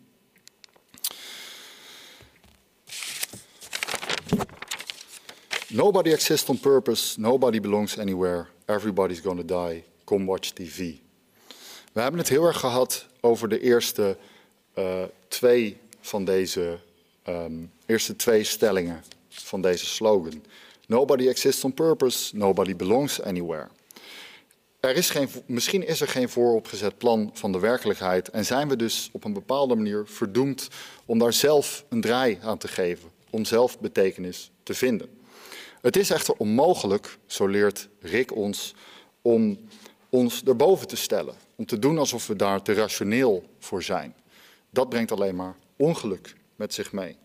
Nobody exists on purpose, nobody belongs anywhere, everybody's gonna die, come watch TV. We hebben het heel erg gehad over de eerste uh, twee van deze um, eerste twee stellingen van deze slogan. Nobody exists on purpose, nobody belongs anywhere. Er is geen, misschien is er geen vooropgezet plan van de werkelijkheid en zijn we dus op een bepaalde manier verdoemd om daar zelf een draai aan te geven, om zelf betekenis te vinden. Het is echter onmogelijk, zo leert Rick ons, om ons erboven te stellen, om te doen alsof we daar te rationeel voor zijn. Dat brengt alleen maar ongeluk met zich mee.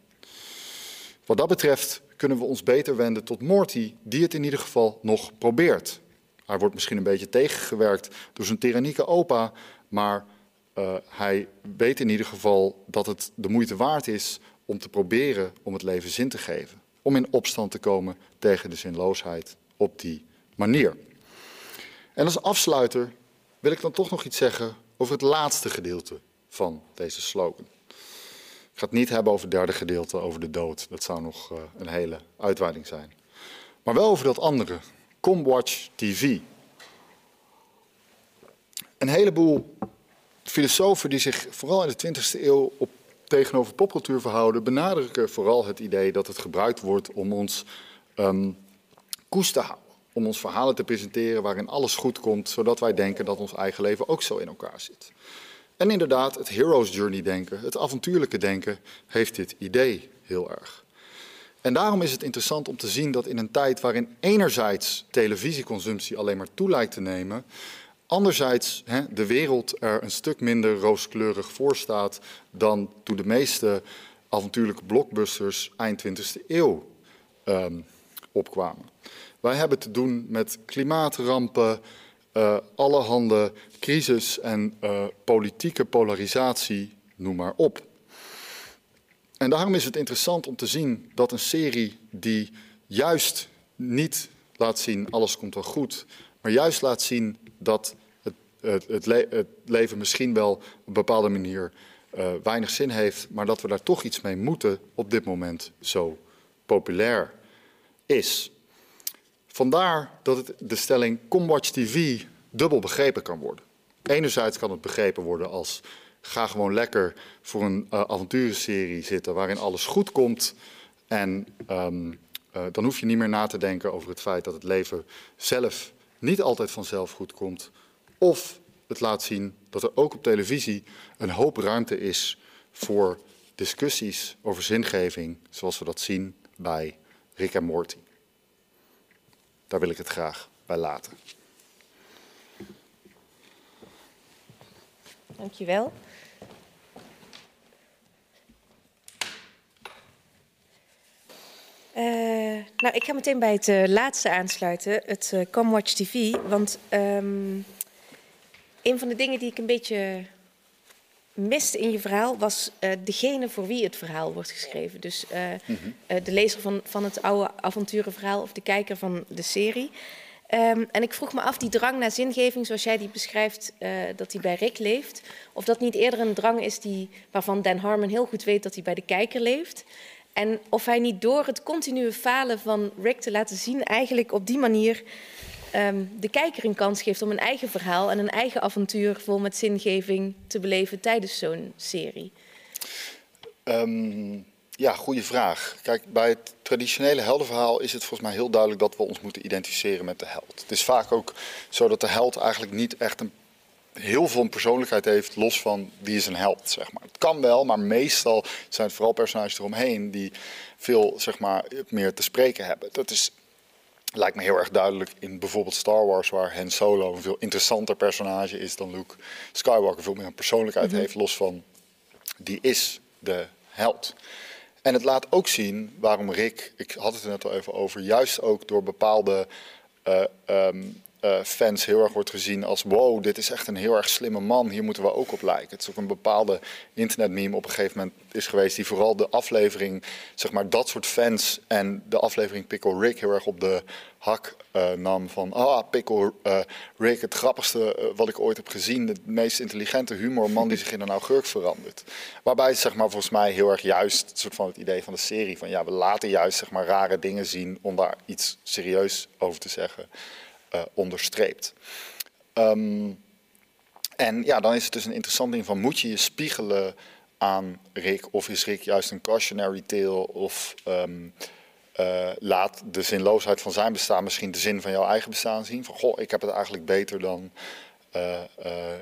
Wat dat betreft kunnen we ons beter wenden tot Morty, die het in ieder geval nog probeert. Hij wordt misschien een beetje tegengewerkt door zijn tyrannieke opa, maar uh, hij weet in ieder geval dat het de moeite waard is om te proberen om het leven zin te geven. Om in opstand te komen tegen de zinloosheid op die manier. En als afsluiter wil ik dan toch nog iets zeggen over het laatste gedeelte van deze slogan. Ik ga het niet hebben over het derde gedeelte, over de dood. Dat zou nog uh, een hele uitweiding zijn. Maar wel over dat andere. Come watch TV. Een heleboel filosofen die zich vooral in de 20e eeuw op, tegenover popcultuur verhouden, benadrukken vooral het idee dat het gebruikt wordt om ons um, koest te houden. Om ons verhalen te presenteren waarin alles goed komt, zodat wij denken dat ons eigen leven ook zo in elkaar zit. En inderdaad, het hero's journey denken, het avontuurlijke denken, heeft dit idee heel erg. En daarom is het interessant om te zien dat in een tijd waarin enerzijds televisieconsumptie alleen maar toe lijkt te nemen, anderzijds hè, de wereld er een stuk minder rooskleurig voor staat dan toen de meeste avontuurlijke blockbusters eind 20e eeuw um, opkwamen. Wij hebben te doen met klimaatrampen, uh, allerhande crisis en uh, politieke polarisatie, noem maar op. En daarom is het interessant om te zien dat een serie die juist niet laat zien alles komt wel goed, maar juist laat zien dat het, het, het, le het leven misschien wel op een bepaalde manier uh, weinig zin heeft, maar dat we daar toch iets mee moeten op dit moment zo populair is. Vandaar dat de stelling Come Watch TV dubbel begrepen kan worden. Enerzijds kan het begrepen worden als ga gewoon lekker voor een uh, avonturenserie zitten waarin alles goed komt. En um, uh, dan hoef je niet meer na te denken over het feit dat het leven zelf niet altijd vanzelf goed komt. Of het laat zien dat er ook op televisie een hoop ruimte is voor discussies over zingeving, zoals we dat zien bij Rick en Morty. Daar wil ik het graag bij laten.
Dankjewel. Uh, nou, ik ga meteen bij het uh, laatste aansluiten, het uh, Come Watch TV. Want um, een van de dingen die ik een beetje miste in je verhaal was degene voor wie het verhaal wordt geschreven. Dus mm -hmm. de lezer van, van het oude avonturenverhaal of de kijker van de serie. Um, en ik vroeg me af, die drang naar zingeving, zoals jij die beschrijft, uh, dat die bij Rick leeft, of dat niet eerder een drang is die, waarvan Dan Harmon heel goed weet dat hij bij de kijker leeft. En of hij niet door het continue falen van Rick te laten zien, eigenlijk op die manier um, de kijker een kans geeft om een eigen verhaal en een eigen avontuur vol met zingeving te beleven tijdens zo'n serie.
Um, ja, goede vraag. Kijk, bij het traditionele heldenverhaal is het volgens mij heel duidelijk dat we ons moeten identificeren met de held. Het is vaak ook zo dat de held eigenlijk niet echt een heel veel persoonlijkheid heeft, los van wie is een held, zeg maar. Het kan wel, maar meestal zijn het vooral personages eromheen die veel, zeg maar, meer te spreken hebben. Dat is, lijkt me heel erg duidelijk in bijvoorbeeld Star Wars, waar Han Solo een veel interessanter personage is dan Luke Skywalker, veel meer een persoonlijkheid mm -hmm. heeft, los van die is de held. En het laat ook zien waarom Rick, ik had het er net al even over, juist ook door bepaalde uh, um, uh, fans heel erg wordt gezien als wow, dit is echt een heel erg slimme man, hier moeten we ook op lijken. Het is ook een bepaalde internetmeme op een gegeven moment is geweest die vooral de aflevering, zeg maar dat soort fans en de aflevering Pickle Rick heel erg op de hak uh, nam van ah, Pickle uh, Rick, het grappigste wat ik ooit heb gezien, de meest intelligente humorman die zich in een augurk verandert. Waarbij zeg maar volgens mij heel erg juist het soort van het idee van de serie van ja, we laten juist zeg maar rare dingen zien om daar iets serieus over te zeggen. Uh, onderstreept. Um, en ja, dan is het dus een interessant ding van moet je je spiegelen aan Rick of is Rick juist een cautionary tale of um, uh, laat de zinloosheid van zijn bestaan misschien de zin van jouw eigen bestaan zien. Van goh, ik heb het eigenlijk beter dan uh,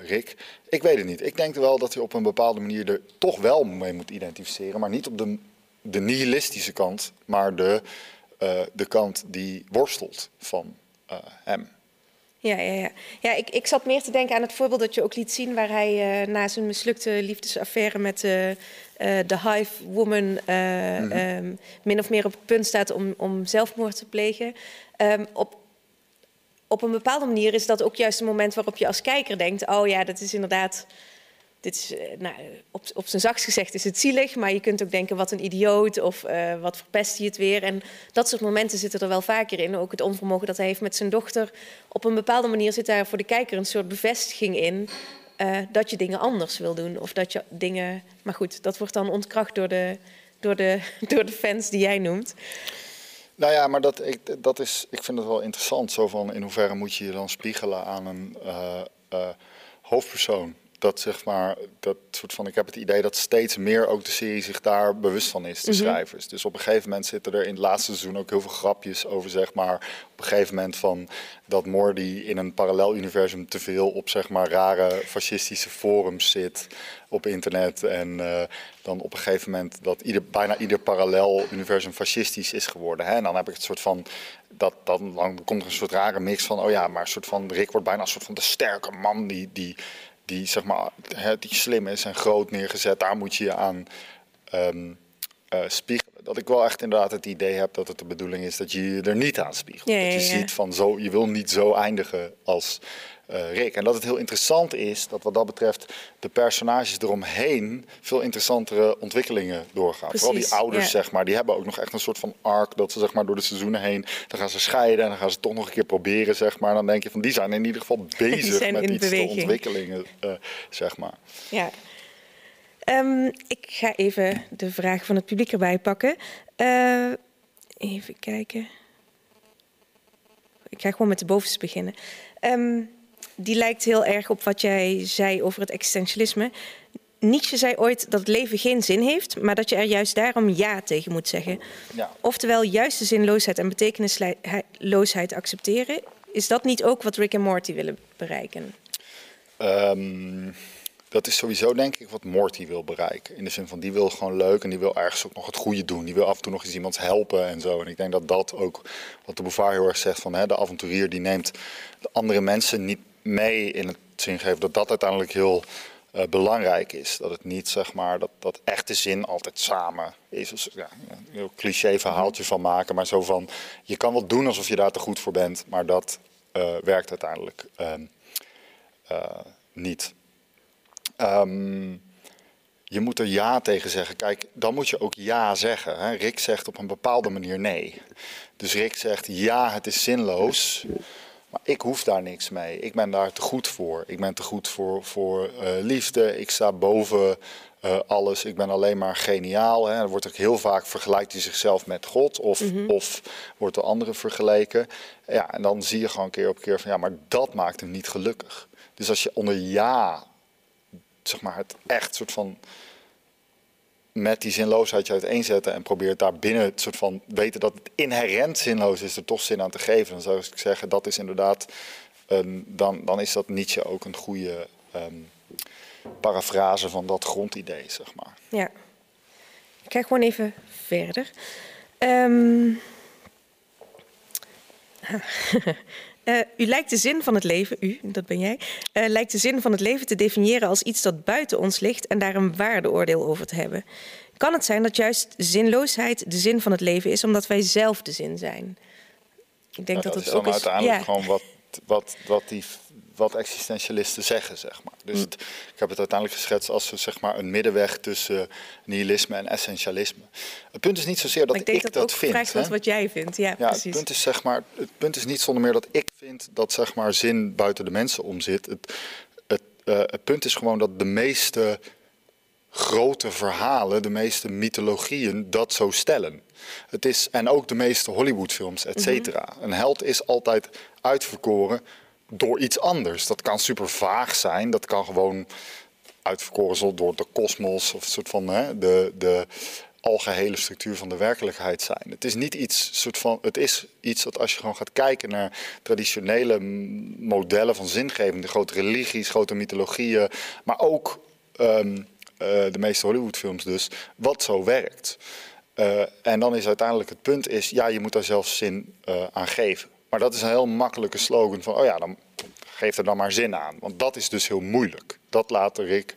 Rick. Ik weet het niet. Ik denk wel dat hij op een bepaalde manier er toch wel mee moet identificeren, maar niet op de, de nihilistische kant, maar de, de kant die worstelt van hem.
Ja, ja, ja. ja ik, ik zat meer te denken aan het voorbeeld dat je ook liet zien... waar hij uh, na zijn mislukte liefdesaffaire met de uh, Hive Woman... Mm -hmm. um, min of meer op het punt staat om, om zelfmoord te plegen. Um, op, op een bepaalde manier is dat ook juist een moment waarop je als kijker denkt... oh ja, dat is inderdaad dit is, eh, nou, op, op zijn zachts gezegd is het zielig, maar je kunt ook denken wat een idioot of uh, wat verpest hij het weer. En dat soort momenten zitten er wel vaker in. Ook het onvermogen dat hij heeft met zijn dochter. Op een bepaalde manier zit daar voor de kijker een soort bevestiging in uh, dat je dingen anders wil doen. Of dat je dingen. Maar goed, dat wordt dan ontkracht door de, door de, [LAUGHS] door de fans die jij noemt.
Nou ja, maar dat, ik, dat is, ik vind het wel interessant. Zo van in hoeverre moet je je dan spiegelen aan een hoofdpersoon dat zeg maar, dat soort van, ik heb het idee dat steeds meer ook de serie zich daar bewust van is, de mhm. schrijvers. Dus op een gegeven moment zitten er in het laatste seizoen ook heel veel grapjes over, zeg maar, op een gegeven moment van dat Mordy in een parallel universum te veel op, zeg maar, rare fascistische forums zit op internet. En uh, dan op een gegeven moment dat ieder, bijna ieder parallel universum fascistisch is geworden. Hè? En dan heb ik het soort van, dat, dan, dan komt er een soort rare mix van, oh ja, maar een soort van, Rick wordt bijna een soort van de sterke man die, die die, zeg maar, die slim is en groot neergezet, daar moet je je aan um, uh, spiegelen. Dat ik wel echt inderdaad het idee heb dat het de bedoeling is dat je je er niet aan spiegelt. dat je ziet van zo, je wil niet zo eindigen als uh, Rick. En dat het heel interessant is dat wat dat betreft de personages eromheen veel interessantere ontwikkelingen doorgaan. Precies, Vooral die ouders, zeg maar, die hebben ook nog echt een soort van arc dat ze zeg maar door de seizoenen heen, dan gaan ze scheiden en dan gaan ze toch nog een keer proberen, zeg maar. En dan denk je van die zijn in ieder geval [LAUGHS] bezig met iets te ontwikkelingen, uh, zeg maar.
Ja. Um, ik ga even de vraag van het publiek erbij pakken. Uh, even kijken. Ik ga gewoon met de bovenste beginnen. Um, die lijkt heel erg op wat jij zei over het existentialisme. Nietzsche zei ooit dat het leven geen zin heeft, maar dat je er juist daarom ja tegen moet zeggen. Ja. Oftewel, juist de zinloosheid en betekenisloosheid accepteren. Is dat niet ook wat Rick en Morty willen bereiken?
Um, dat is sowieso denk ik wat Morty wil bereiken. In de zin van die wil gewoon leuk en die wil ergens ook nog het goede doen. Die wil af en toe nog eens iemand helpen en zo. En ik denk dat dat ook wat de Bouvard heel erg zegt van hè, de avonturier die neemt de andere mensen niet mee in het zin geven dat dat uiteindelijk heel uh, belangrijk is. Dat het niet zeg maar dat, dat echte zin altijd samen is. Dus, ja, een heel cliché verhaaltje van maken, maar zo van je kan wel doen alsof je daar te goed voor bent, maar dat uh, werkt uiteindelijk uh, niet. Um, je moet er ja tegen zeggen. Kijk, dan moet je ook ja zeggen. Hè? Rick zegt op een bepaalde manier nee. Dus Rick zegt ja, het is zinloos. Maar ik hoef daar niks mee. Ik ben daar te goed voor. Ik ben te goed voor, voor uh, liefde. Ik sta boven uh, alles. Ik ben alleen maar geniaal. Hè. Er wordt ook heel vaak vergelijkt hij zichzelf met God. Of, mm -hmm. of wordt door anderen vergeleken. Ja, en dan zie je gewoon keer op keer van ja, maar dat maakt hem niet gelukkig. Dus als je onder ja, zeg maar het echt soort van met die zinloosheid je uiteenzetten en probeert daar binnen het soort van weten dat het inherent zinloos is, er toch zin aan te geven. Dan zou ik zeggen, dat is inderdaad, een, dan, dan is dat Nietzsche ook een goede um, parafrase van dat grondidee, zeg maar.
Ja. Ik ga gewoon even verder. Um... [LAUGHS] [LAUGHS] Uh, u lijkt de zin van het leven, u, dat ben jij, uh, lijkt de zin van het leven te definiëren als iets dat buiten ons ligt en daar een waardeoordeel over te hebben. Kan het zijn dat juist zinloosheid de zin van het leven is, omdat wij zelf de zin zijn?
Ik denk dat, dat, dat is ook is, uiteindelijk ja. gewoon wat wat, wat, die, wat existentialisten zeggen, zeg maar. Dus
Mm.
het- ik heb het uiteindelijk geschetst als zeg maar, een middenweg tussen nihilisme en essentialisme. Het punt is niet zozeer dat
ik denk
ik
dat,
dat
ook
vind.
vraagt
hè.
wat, jij vindt. Ja,
Ja,
precies.
het punt is zeg maar, het punt is niet zonder meer dat ik vind dat zeg maar zin buiten de mensen om zit. Het, het, eh, het punt is gewoon dat de meeste grote verhalen, de meeste mythologieën dat zo stellen. Het is, en ook de meeste Hollywoodfilms, et cetera. Een held is altijd uitverkoren door iets anders. Dat kan super vaag zijn, dat kan gewoon uitverkoren door de kosmos of een soort van hè, de, de algehele structuur van de werkelijkheid zijn. Het is niet iets soort van, het is iets dat als je gewoon gaat kijken naar traditionele modellen van zingeving, de grote religies, grote mythologieën, maar ook ehm, eh, de meeste Hollywoodfilms dus, wat zo werkt. Eh, en dan is uiteindelijk het punt is, ja, je moet daar zelf zin eh, aan geven. Maar dat is een heel makkelijke slogan van, oh ja, dan geef er dan maar zin aan. Want dat is dus heel moeilijk. Dat laten Rick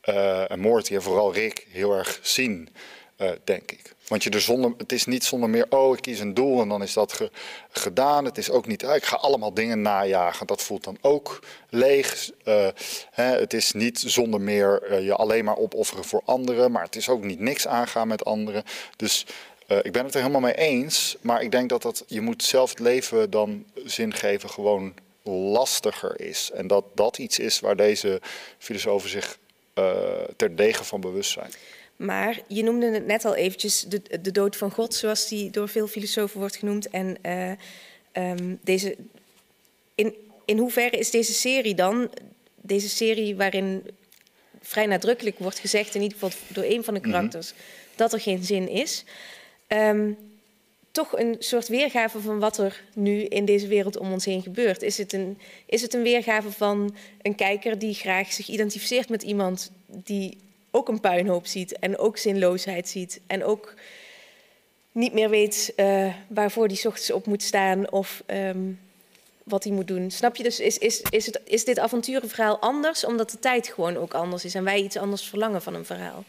eh, en Morty en vooral Rick heel erg zien, eh, denk ik. Want je er zonder, het is niet zonder meer, oh, ik kies een doel en dan is dat ge- gedaan. Het is ook niet, ah, ik ga allemaal dingen najagen. Dat voelt dan ook leeg. Eh, hè, het is niet zonder meer je alleen maar opofferen voor anderen. Maar het is ook niet niks aangaan met anderen. Dus ik ben het er helemaal mee eens. Maar ik denk dat, dat je moet zelf het leven dan zin geven gewoon lastiger is. En dat dat iets is waar deze filosofen zich eh terdege van bewust zijn.
Maar je noemde het net al eventjes, de, de dood van God, zoals die door veel filosofen wordt genoemd. En eh, ehm, deze, in, in hoeverre is deze serie dan, deze serie waarin vrij nadrukkelijk wordt gezegd, in ieder geval door een van de karakters, dat er geen zin is, ehm, toch een soort weergave van wat er nu in deze wereld om ons heen gebeurt? Is het een, is het een weergave van een kijker die graag zich identificeert met iemand die ook een puinhoop ziet en ook zinloosheid ziet en ook niet meer weet eh, waarvoor die ochtends op moet staan of ehm, wat hij moet doen. Snap je? Dus is, is, is, het, is dit avonturenverhaal anders omdat de tijd gewoon ook anders is en wij iets anders verlangen van een verhaal?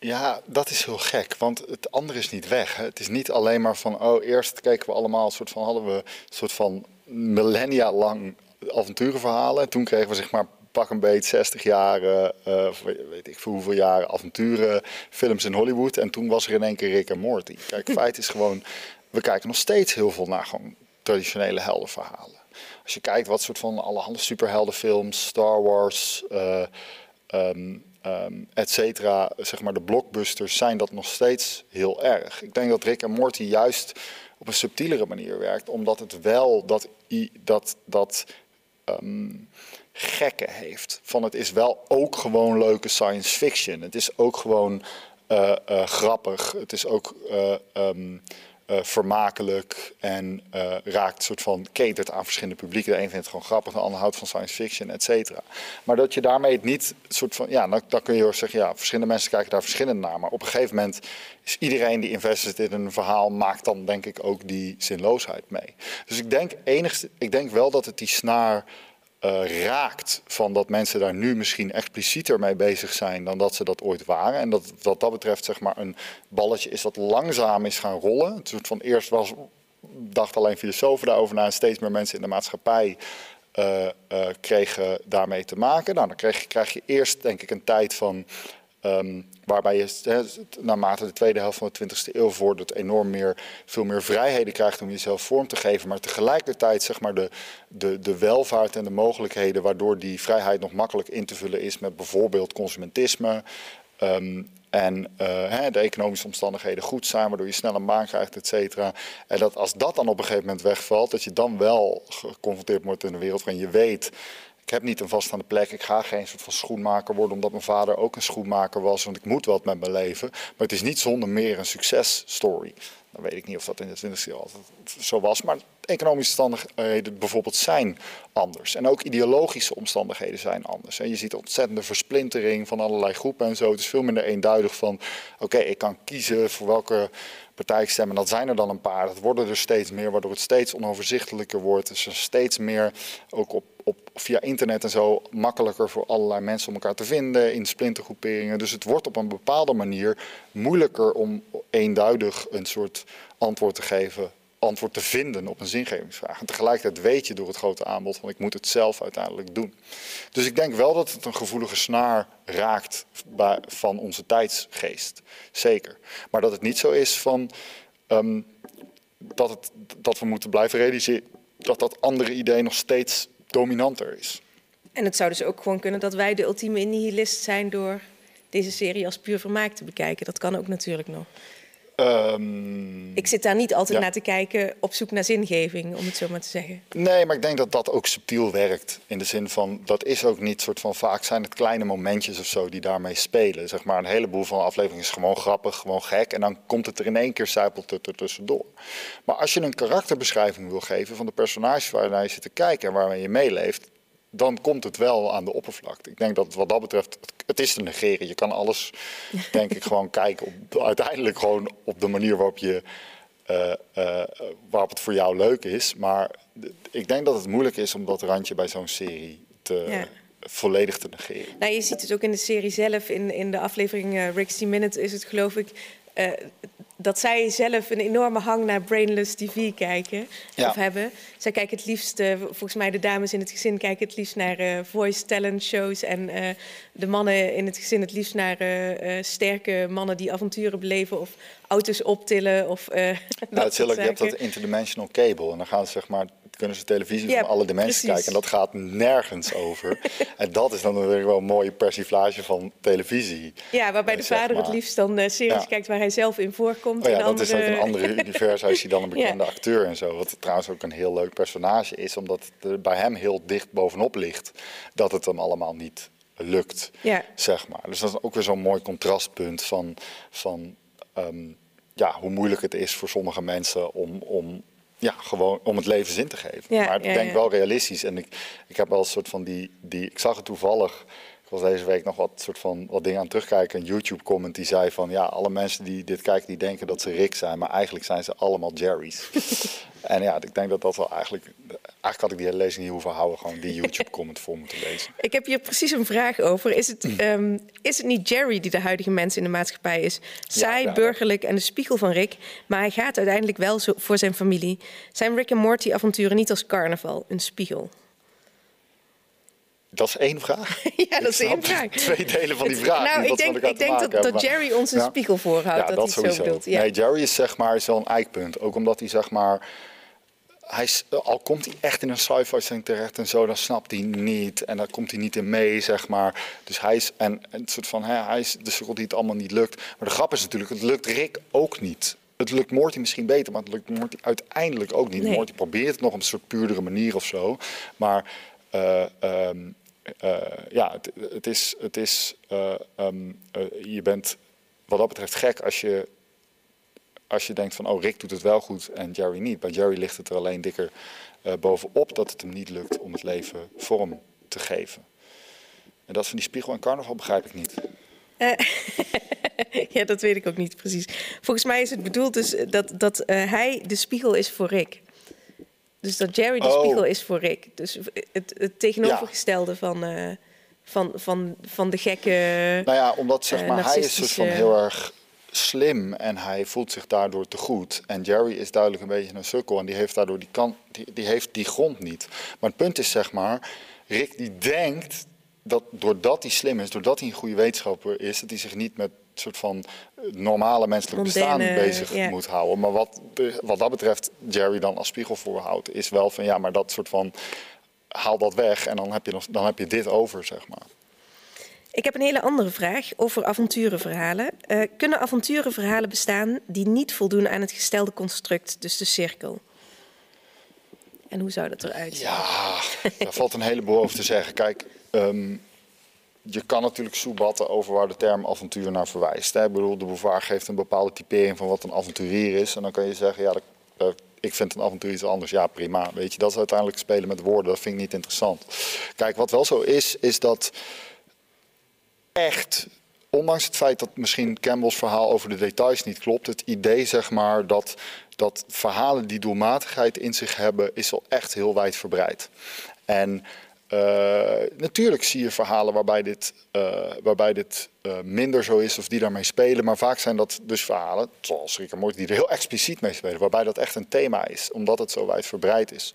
Ja, dat is heel gek, want het andere is niet weg. Hè. Het is niet alleen maar van, oh, eerst keken we allemaal, een soort van, hadden we een soort van millennia lang avonturenverhalen. En toen kregen we zeg maar pak een beet 60 jaar, eh, weet ik veel hoeveel jaren avonturenfilms in Hollywood. En toen was er in één keer Rick en Morty. Kijk, feit is gewoon, we kijken nog steeds heel veel naar gewoon traditionele heldenverhalen. Als je kijkt wat soort van allerhande superheldenfilms, Star Wars, ehm, ehm, et cetera, zeg maar de blockbusters zijn dat nog steeds heel erg. Ik denk dat Rick en Morty juist op een subtielere manier werkt, omdat het wel dat, dat, dat ehm, gekke heeft. Van het is wel ook gewoon leuke science fiction. Het is ook gewoon eh, eh, grappig. Het is ook eh, ehm, eh, vermakelijk en eh, raakt soort van catert aan verschillende publieken. De een vindt het gewoon grappig, de ander houdt van science fiction, et cetera. Maar dat je daarmee het niet soort van, ja, dan, kun je heel zeggen, ja, verschillende mensen kijken daar verschillend naar. Maar op een gegeven moment is iedereen die invested in een verhaal, maakt dan denk ik ook die zinloosheid mee. Dus ik denk, enigste, ik denk wel dat het die snaar eh, raakt van dat mensen daar nu misschien explicieter mee bezig zijn dan dat ze dat ooit waren. En dat wat dat betreft zeg maar een balletje is dat langzaam is gaan rollen. Het soort van eerst was, dacht alleen filosofen daarover na en steeds meer mensen in de maatschappij eh, eh, kregen daarmee te maken. Nou, dan je, krijg je eerst denk ik een tijd van Ehm, waarbij je naarmate de tweede helft van de 20e eeuw vordert enorm meer, veel meer vrijheden krijgt om jezelf vorm te geven. Maar tegelijkertijd zeg maar, de, de, de welvaart en de mogelijkheden waardoor die vrijheid nog makkelijk in te vullen is met bijvoorbeeld consumentisme. ehm, en eh, de economische omstandigheden goed zijn, waardoor je snel een baan krijgt, et cetera. En dat als dat dan op een gegeven moment wegvalt, dat je dan wel geconfronteerd wordt in een wereld waarin je weet ik heb niet een vaststaande plek. Ik ga geen soort van schoenmaker worden omdat mijn vader ook een schoenmaker was. Want ik moet wat met mijn leven. Maar het is niet zonder meer een successtory. Dan weet ik niet of dat in de 20e eeuw altijd zo was. Maar economische omstandigheden bijvoorbeeld zijn anders. En ook ideologische omstandigheden zijn anders. En je ziet ontzettende versplintering van allerlei groepen en zo. Het is veel minder eenduidig van... oké, ik kan kiezen voor welke partij ik stem. En dat zijn er dan een paar. Dat worden er steeds meer, waardoor het steeds onoverzichtelijker wordt. Dus er steeds meer, ook op, op, via internet en zo, makkelijker voor allerlei mensen om elkaar te vinden in splintergroeperingen. Dus het wordt op een bepaalde manier moeilijker om eenduidig een soort antwoord te geven antwoord te vinden op een zingevingsvraag. En tegelijkertijd weet je door het grote aanbod van ik moet het zelf uiteindelijk doen. Dus ik denk wel dat het een gevoelige snaar raakt van onze tijdsgeest. Zeker. Maar dat het niet zo is van um, dat, het, dat we moeten blijven realiseren dat dat andere idee nog steeds dominanter is.
En het zou dus ook gewoon kunnen dat wij de ultieme nihilist zijn door deze serie als puur vermaak te bekijken. Dat kan ook natuurlijk nog. Um, ik zit daar niet altijd naar te kijken op zoek naar zingeving, om het zo maar te zeggen.
Nee, maar ik denk dat dat ook subtiel werkt. In de zin van, dat is ook niet soort van, vaak zijn het kleine momentjes of zo die daarmee spelen. Zeg maar, een heleboel van afleveringen is gewoon grappig, gewoon gek. En dan komt het er in één keer, zijpelt het er tussendoor. Maar als je een karakterbeschrijving wil geven van de personages waar je naar je zit te kijken en waarmee je meeleeft, dan komt het wel aan de oppervlakte. Ik denk dat wat dat betreft, het is te negeren. Je kan alles, denk ik, gewoon kijken op, uiteindelijk gewoon op de manier waarop, je, uh, uh, waarop het voor jou leuk is. Maar ik denk dat het moeilijk is om dat randje bij zo'n serie te... volledig te negeren.
Nou, je ziet het ook in de serie zelf. In, in de aflevering uh, Rick's Minute is het geloof ik dat zij zelf een enorme hang naar brainless TV kijken of hebben. Zij kijken het liefst, uh, volgens mij de dames in het gezin kijken het liefst naar uh, voice talent shows en de mannen in het gezin het liefst naar sterke mannen die avonturen beleven of auto's optillen of. [LAUGHS] nou,
het is je hebt dat interdimensional cable en dan gaan ze zeg maar kunnen ze televisie van alle dimensies kijken. En dat gaat nergens over. [LAUGHS] en dat is dan weer wel een mooie persiflage van televisie.
Ja, waarbij de vader het liefst dan uh, series kijkt waar hij zelf in voorkomt.
Oh ja, dat is ook een andere [LAUGHS] universum als je dan een bekende acteur en zo. Wat trouwens ook een heel leuk personage is, omdat het bij hem heel dicht bovenop ligt dat het hem allemaal niet lukt, ja. zeg maar. Dus dat is ook weer zo'n mooi contrastpunt van, van ehm, ja, hoe moeilijk het is voor sommige mensen om, om ja, gewoon om het leven zin te geven. maar ik denk wel realistisch. En ik, ik heb wel een soort van die, die. Ik zag het toevallig. Ik was deze week nog wat, soort van, wat dingen aan terugkijken. Een YouTube-comment die zei van... ja, alle mensen die dit kijken, die denken dat ze Rick zijn... maar eigenlijk zijn ze allemaal Jerry's. [LAUGHS] en ja, ik denk dat dat wel eigenlijk... Eigenlijk had ik die hele lezing niet hoeven houden. Gewoon die YouTube-comment voor moeten lezen. [LAUGHS]
Ik heb hier precies een vraag over. Is het, um, [CLEARS THROAT] is het niet Jerry die de huidige mens in de maatschappij is? Saai, burgerlijk en de spiegel van Rick. Maar hij gaat uiteindelijk wel zo voor zijn familie. Zijn Rick en Morty avonturen niet als carnaval, een spiegel?
Dat is één vraag. [LAUGHS]
ja, dat is één vraag.
Twee delen van die vraag.
Nou, ik denk, ik denk dat, dat, Jerry ons een spiegel voorhoudt. Ja, dat, hij zo bedoelt.
Ja. Nee, Jerry is zeg maar zo'n eikpunt. Ook omdat hij zeg maar. Hij, al komt hij echt in een sci-fi terecht en zo, dan snapt hij niet. En dan komt hij niet in mee, zeg maar. Dus hij is, en, en het soort van, hè, hij is de sukkel die het allemaal niet lukt. Maar de grap is natuurlijk, het lukt Rick ook niet. Het lukt Morty misschien beter, maar het lukt Morty uiteindelijk ook niet. Nee. Morty probeert het nog op een soort puurdere manier of zo. Maar uh, um, uh, ja, het, het, is, het is uh, um, uh, je bent wat dat betreft gek als je, als je denkt van, oh Rick doet het wel goed en Jerry niet. Bij Jerry ligt het er alleen dikker bovenop dat het hem niet lukt om het leven vorm te geven. En dat van die spiegel en carnaval begrijp ik niet. [LAUGHS]
ja, dat weet ik ook niet precies. Volgens mij is het bedoeld dus dat, dat hij de spiegel is voor Rick. Dus dat Jerry de oh. spiegel is voor Rick. Dus het, het tegenovergestelde van, uh, van, van, van de gekke.
Nou ja, omdat zeg maar, hij is soort van heel erg slim en hij voelt zich daardoor te goed. En Jerry is duidelijk een beetje een sukkel en die heeft daardoor die, kant, die, die, heeft die grond niet. Maar het punt is zeg maar, Rick die denkt dat doordat hij slim is, doordat hij een goede wetenschapper is, dat hij zich niet met soort van normale menselijk bestaan bezig moet houden. Maar wat, wat dat betreft Jerry dan als spiegel voorhoudt, is wel van ja, maar dat soort van haal dat weg en dan heb je, nog, dan heb je dit over, zeg maar.
Ik heb een hele andere vraag over avonturenverhalen. Uh, kunnen avonturenverhalen bestaan die niet voldoen aan het gestelde construct, dus de cirkel? En hoe zou dat eruit zien?
Ja, daar valt een heleboel over te zeggen. Kijk, um, je kan natuurlijk soebatten over waar de term avontuur naar verwijst. Hè? Bedoel, de Beauvoir geeft een bepaalde typering van wat een avonturier is. En dan kan je zeggen, ja, uh, ik vind een avontuur iets anders. Ja, prima. Weet je, dat is uiteindelijk spelen met woorden. Dat vind ik niet interessant. Kijk, wat wel zo is, is dat echt ondanks het feit dat misschien Campbell's verhaal over de details niet klopt, het idee zeg maar dat, dat verhalen die doelmatigheid in zich hebben, is al echt heel wijd verbreid. En natuurlijk zie je verhalen waarbij dit, waarbij dit minder zo is of die daarmee spelen. Maar vaak zijn dat dus verhalen, zoals Rick Morty, die er heel expliciet mee spelen. Waarbij dat echt een thema is, omdat het zo wijdverbreid is.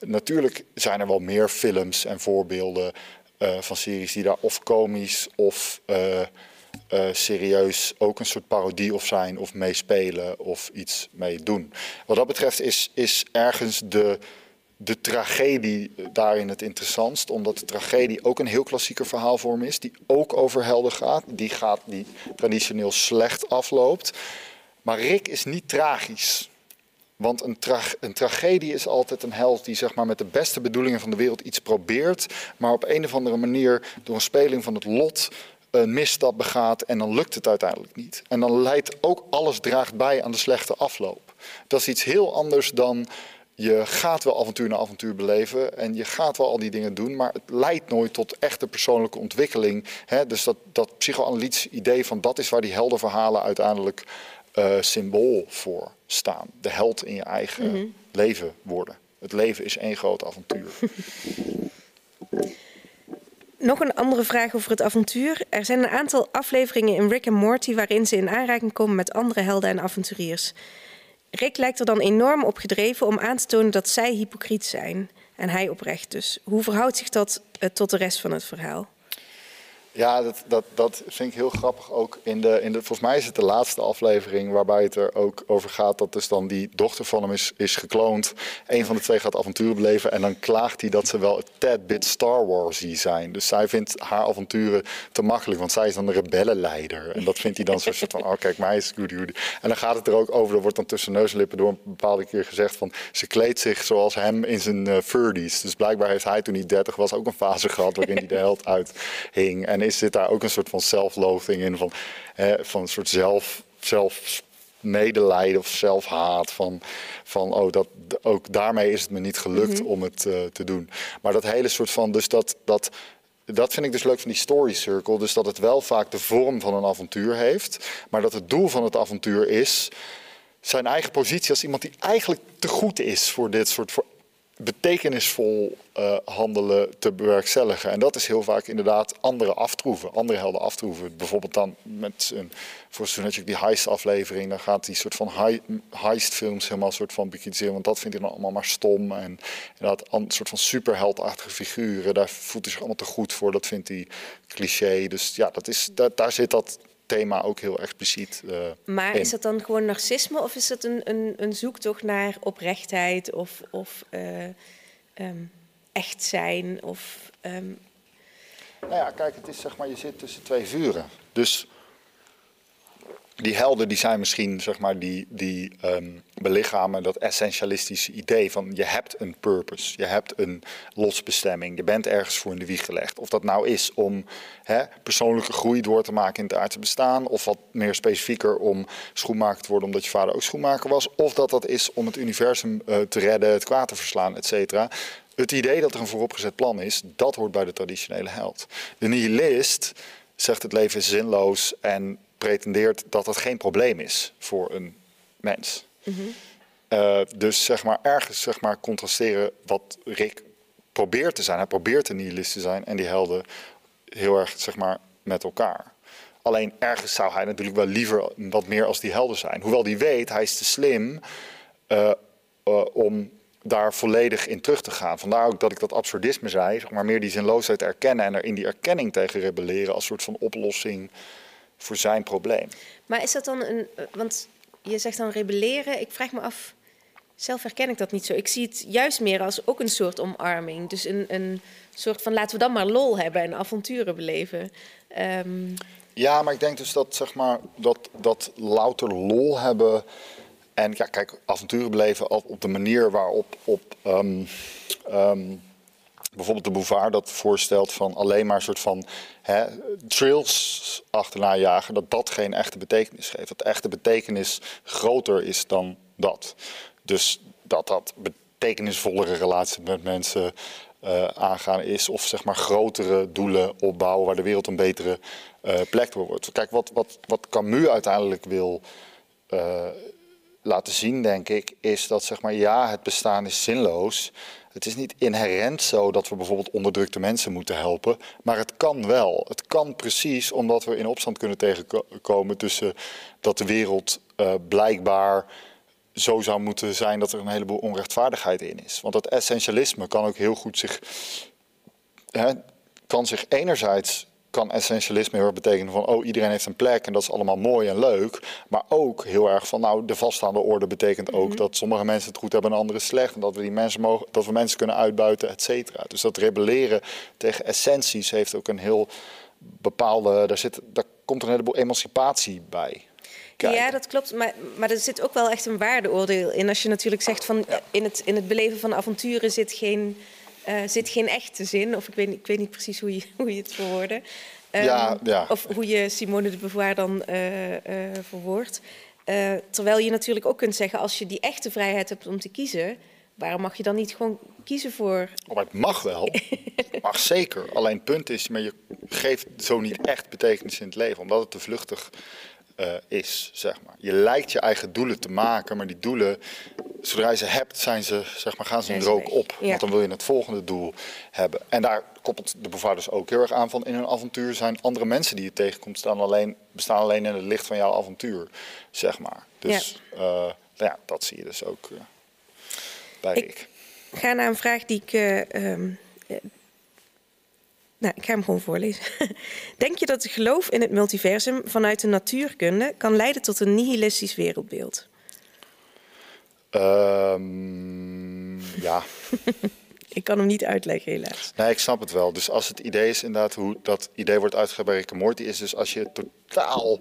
Natuurlijk zijn er wel meer films en voorbeelden van series die daar of komisch of uh, serieus ook een soort parodie of zijn of meespelen of iets mee doen. Wat dat betreft is, is ergens de, de tragedie daarin het interessantst, omdat de tragedie ook een heel klassieke verhaalvorm is, die ook over helden gaat, die, gaat, die traditioneel slecht afloopt. Maar Rick is niet tragisch. Want een, een, tragedie is altijd een held die zeg maar, met de beste bedoelingen van de wereld iets probeert, maar op een of andere manier door een speling van het lot een misstap begaat en dan lukt het uiteindelijk niet. En dan leidt ook alles draagt bij aan de slechte afloop. Dat is iets heel anders dan je gaat wel avontuur na avontuur beleven en je gaat wel al die dingen doen, maar het leidt nooit tot echte persoonlijke ontwikkeling. dus dat, dat idee van dat is waar die heldenverhalen uiteindelijk uh, symbool voor staan. De held in je eigen mhm. leven worden. Het leven is één groot avontuur. [LAUGHS]
Nog een andere vraag over het avontuur. Er zijn een aantal afleveringen in Rick en Morty waarin ze in aanraking komen met andere helden en avonturiers. Rick lijkt er dan enorm op gedreven om aan te tonen dat zij hypocriet zijn en hij oprecht dus. Hoe verhoudt zich dat eh, tot de rest van het verhaal?
Ja, dat, dat, dat vind ik heel grappig ook. In de, in de, volgens mij is het de laatste aflevering waarbij het er ook over gaat dat dus dan die dochter van hem is, is gekloond. Een van de twee gaat avonturen beleven en dan klaagt hij dat ze wel een tad bit Star Warsy zijn. Dus zij vindt haar avonturen te makkelijk, want zij is dan de rebellenleider. En dat vindt hij dan zo'n soort van, oh kijk, mij is goody goody. En dan gaat het er ook over, er wordt dan tussen neus en lippen door een bepaalde keer gezegd van, ze kleedt zich zoals hem in zijn uh, Dus blijkbaar heeft hij toen hij 30 was ook een fase gehad waarin hij de held uithing. En is, zit daar ook een soort van zelfloathing in, van, van een soort zelf, zelf medelijden of zelfhaat. Van, van oh, dat, ook daarmee is het me niet gelukt mhm. om het uh, te doen. Maar dat hele soort van, dus dat, dat, dat vind ik dus leuk van die story circle. Dus dat het wel vaak de vorm van een avontuur heeft, maar dat het doel van het avontuur is zijn eigen positie als iemand die eigenlijk te goed is voor dit soort voor betekenisvol uh, handelen te bewerkstelligen. En dat is heel vaak inderdaad andere aftroeven, andere helden aftroeven. Bijvoorbeeld dan met een, voor die heist aflevering, dan gaat die soort van heist films helemaal soort van bekritiseren, want dat vindt hij dan allemaal maar stom. En inderdaad een soort van superheldachtige figuren, daar voelt hij zich allemaal te goed voor, dat vindt hij cliché. Dus ja, dat is, daar, daar zit dat thema ook heel expliciet. Uh,
maar is dat dan gewoon narcisme of is dat een, een, een zoektocht naar oprechtheid of, of uh, um, echt zijn? Of, um...
Nou ja, kijk, het is zeg maar, je zit tussen twee vuren. Dus die helden die zijn misschien, zeg maar, die, die um, belichamen dat essentialistische idee van je hebt een purpose, je hebt een losbestemming, je bent ergens voor in de wieg gelegd. Of dat nou is om hè, persoonlijke groei door te maken in het aardse bestaan, of wat meer specifieker om schoenmaker te worden omdat je vader ook schoenmaker was, of dat dat is om het universum uh, te redden, het kwaad te verslaan, et cetera. Het idee dat er een vooropgezet plan is, dat hoort bij de traditionele held. De nihilist zegt het leven is zinloos en pretendeert dat dat geen probleem is voor een mens. Mhm. Eh, dus zeg maar ergens zeg maar, contrasteren wat Rick probeert te zijn. Hij probeert een nihilist te zijn en die helden heel erg zeg maar, met elkaar. Alleen ergens zou hij natuurlijk wel liever wat meer als die helden zijn. Hoewel die weet, hij is te slim uh, uh, om daar volledig in terug te gaan. Vandaar ook dat ik dat absurdisme zei, zeg maar meer die zinloosheid erkennen en er in die erkenning tegen rebelleren als soort van oplossing voor zijn probleem.
Maar is dat dan een. Want je zegt dan rebelleren. Ik vraag me af. Zelf herken ik dat niet zo. Ik zie het juist meer als ook een soort omarming. Dus een, een soort van laten we dan maar lol hebben en avonturen beleven. Um...
Ja, maar ik denk dus dat zeg maar dat, dat louter lol hebben. En ja, kijk, avonturen beleven op, de manier waarop op. Um, um, bijvoorbeeld de Bouvard dat voorstelt van alleen maar een soort van hè, trails achterna jagen, dat dat geen echte betekenis geeft. Dat echte betekenis groter is dan dat. Dus dat dat betekenisvollere relaties met mensen uh, aangaan is, of zeg maar grotere doelen opbouwen waar de wereld een betere uh, plek voor wordt. Kijk, wat, wat, wat Camus uiteindelijk wil. Uh, laten zien, denk ik, is dat zeg maar ja, het bestaan is zinloos. Het is niet inherent zo dat we bijvoorbeeld onderdrukte mensen moeten helpen. Maar het kan wel. Het kan precies omdat we in opstand kunnen tegenkomen tussen dat de wereld uh, blijkbaar zo zou moeten zijn dat er een heleboel onrechtvaardigheid in is. Want dat essentialisme kan ook heel goed zich. Hè, kan zich enerzijds kan essentialisme heel erg betekenen van oh iedereen heeft een plek en dat is allemaal mooi en leuk. Maar ook heel erg van nou de vaststaande orde betekent ook mhm. dat sommige mensen het goed hebben en anderen slecht. En dat we die mensen mogen, dat we mensen kunnen uitbuiten, et cetera. Dus dat rebelleren tegen essenties heeft ook een heel bepaalde, daar, zit, daar komt een heleboel emancipatie bij.
Ja, dat klopt. Maar, maar er zit ook wel echt een waardeoordeel in. Als je natuurlijk zegt van in, het, in het beleven van avonturen zit geen, uh, zit geen echte zin. Of ik weet, ik weet niet precies hoe je, [LAUGHS] hoe je het verwoordde. Um, ja, ja. Of hoe je Simone de Beauvoir dan uh, uh, verwoordt. terwijl je natuurlijk ook kunt zeggen, als je die echte vrijheid hebt om te kiezen, waarom mag je dan niet gewoon kiezen voor.
Oh, maar het mag wel. het mag zeker. Alleen het punt is, maar je geeft zo niet echt betekenis in het leven, omdat het te vluchtig uh, is, zeg maar. Je lijkt je eigen doelen te maken, maar die doelen, zodra je ze hebt, zijn ze, zeg maar, gaan ze een rook op. Want dan wil je het volgende doel hebben. En daar koppelt de bevaarders ook heel erg aan van in een avontuur zijn andere mensen die je tegenkomt staan alleen, bestaan alleen in het licht van jouw avontuur, zeg maar. Dus ja, uh, ja dat zie je dus ook uh, bij ik.
Ik ga naar een vraag die ik um, nou, ik ga hem gewoon voorlezen. [LAUGHS] Denk je dat het geloof in het multiversum vanuit de natuurkunde kan leiden tot een nihilistisch wereldbeeld?
Um, ja. [LAUGHS]
ik kan hem niet uitleggen, helaas.
Nee, ik snap het wel. Dus als het idee is inderdaad hoe dat idee wordt bij Rick Morty, is dus als je totaal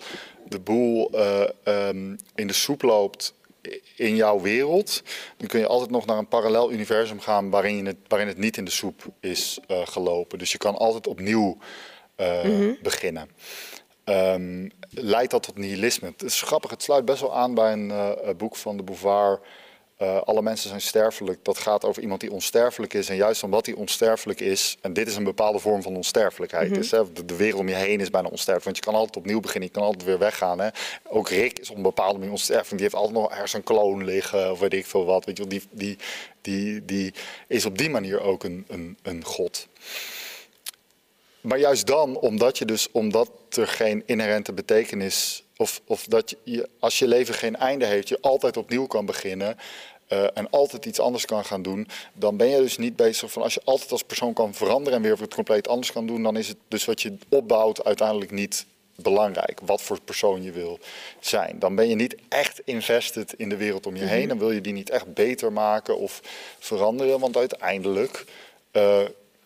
de boel uh, um, in de soep loopt in jouw wereld, dan kun je altijd nog naar een parallel universum gaan waarin, het, waarin het niet in de soep is uh, gelopen. Dus je kan altijd opnieuw uh, mm -hmm. beginnen. Um, leidt dat tot nihilisme? Het is grappig, het sluit best wel aan bij een uh, boek van de Beauvoir uh, alle mensen zijn sterfelijk. Dat gaat over iemand die onsterfelijk is. En juist omdat hij onsterfelijk is, en dit is een bepaalde vorm van onsterfelijkheid. Mm -hmm. dus, hè, de, de, wereld om je heen is bijna onsterfelijk. Want je kan altijd opnieuw beginnen, je kan altijd weer weggaan. Hè. Ook Rick is op een bepaalde manier onsterfelijk. Die heeft altijd nog ergens een kloon liggen, of weet ik veel wat. Weet je, die, die, die, die is op die manier ook een, een, een god. Maar juist dan, omdat, je dus, omdat er geen inherente betekenis of, of dat je, als je leven geen einde heeft, je altijd opnieuw kan beginnen. Uh, en altijd iets anders kan gaan doen, dan ben je dus niet bezig van als je altijd als persoon kan veranderen en weer wat compleet anders kan doen, dan is het dus wat je opbouwt uiteindelijk niet belangrijk. Wat voor persoon je wil zijn. Dan ben je niet echt invested in de wereld om je heen. Mhm. Dan wil je die niet echt beter maken of veranderen. Want uiteindelijk uh,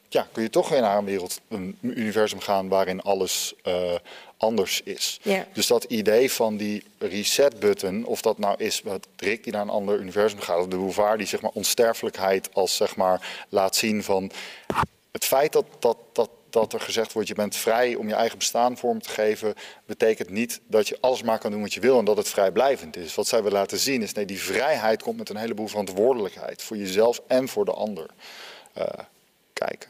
ja, kun je toch weer naar een wereld, een universum gaan waarin alles uh, anders is. Ja. Dus dat idee van die reset-button, of dat nou is wat Rick die naar een ander universum gaat, of de Beauvoir die zeg maar onsterfelijkheid als zeg maar laat zien van het feit dat, dat, dat, dat er gezegd wordt je bent vrij om je eigen bestaan vorm te geven, betekent niet dat je alles maar kan doen wat je wil en dat het vrijblijvend is. Wat zij willen laten zien is nee, die vrijheid komt met een heleboel verantwoordelijkheid voor jezelf en voor de ander. Uh, kijken.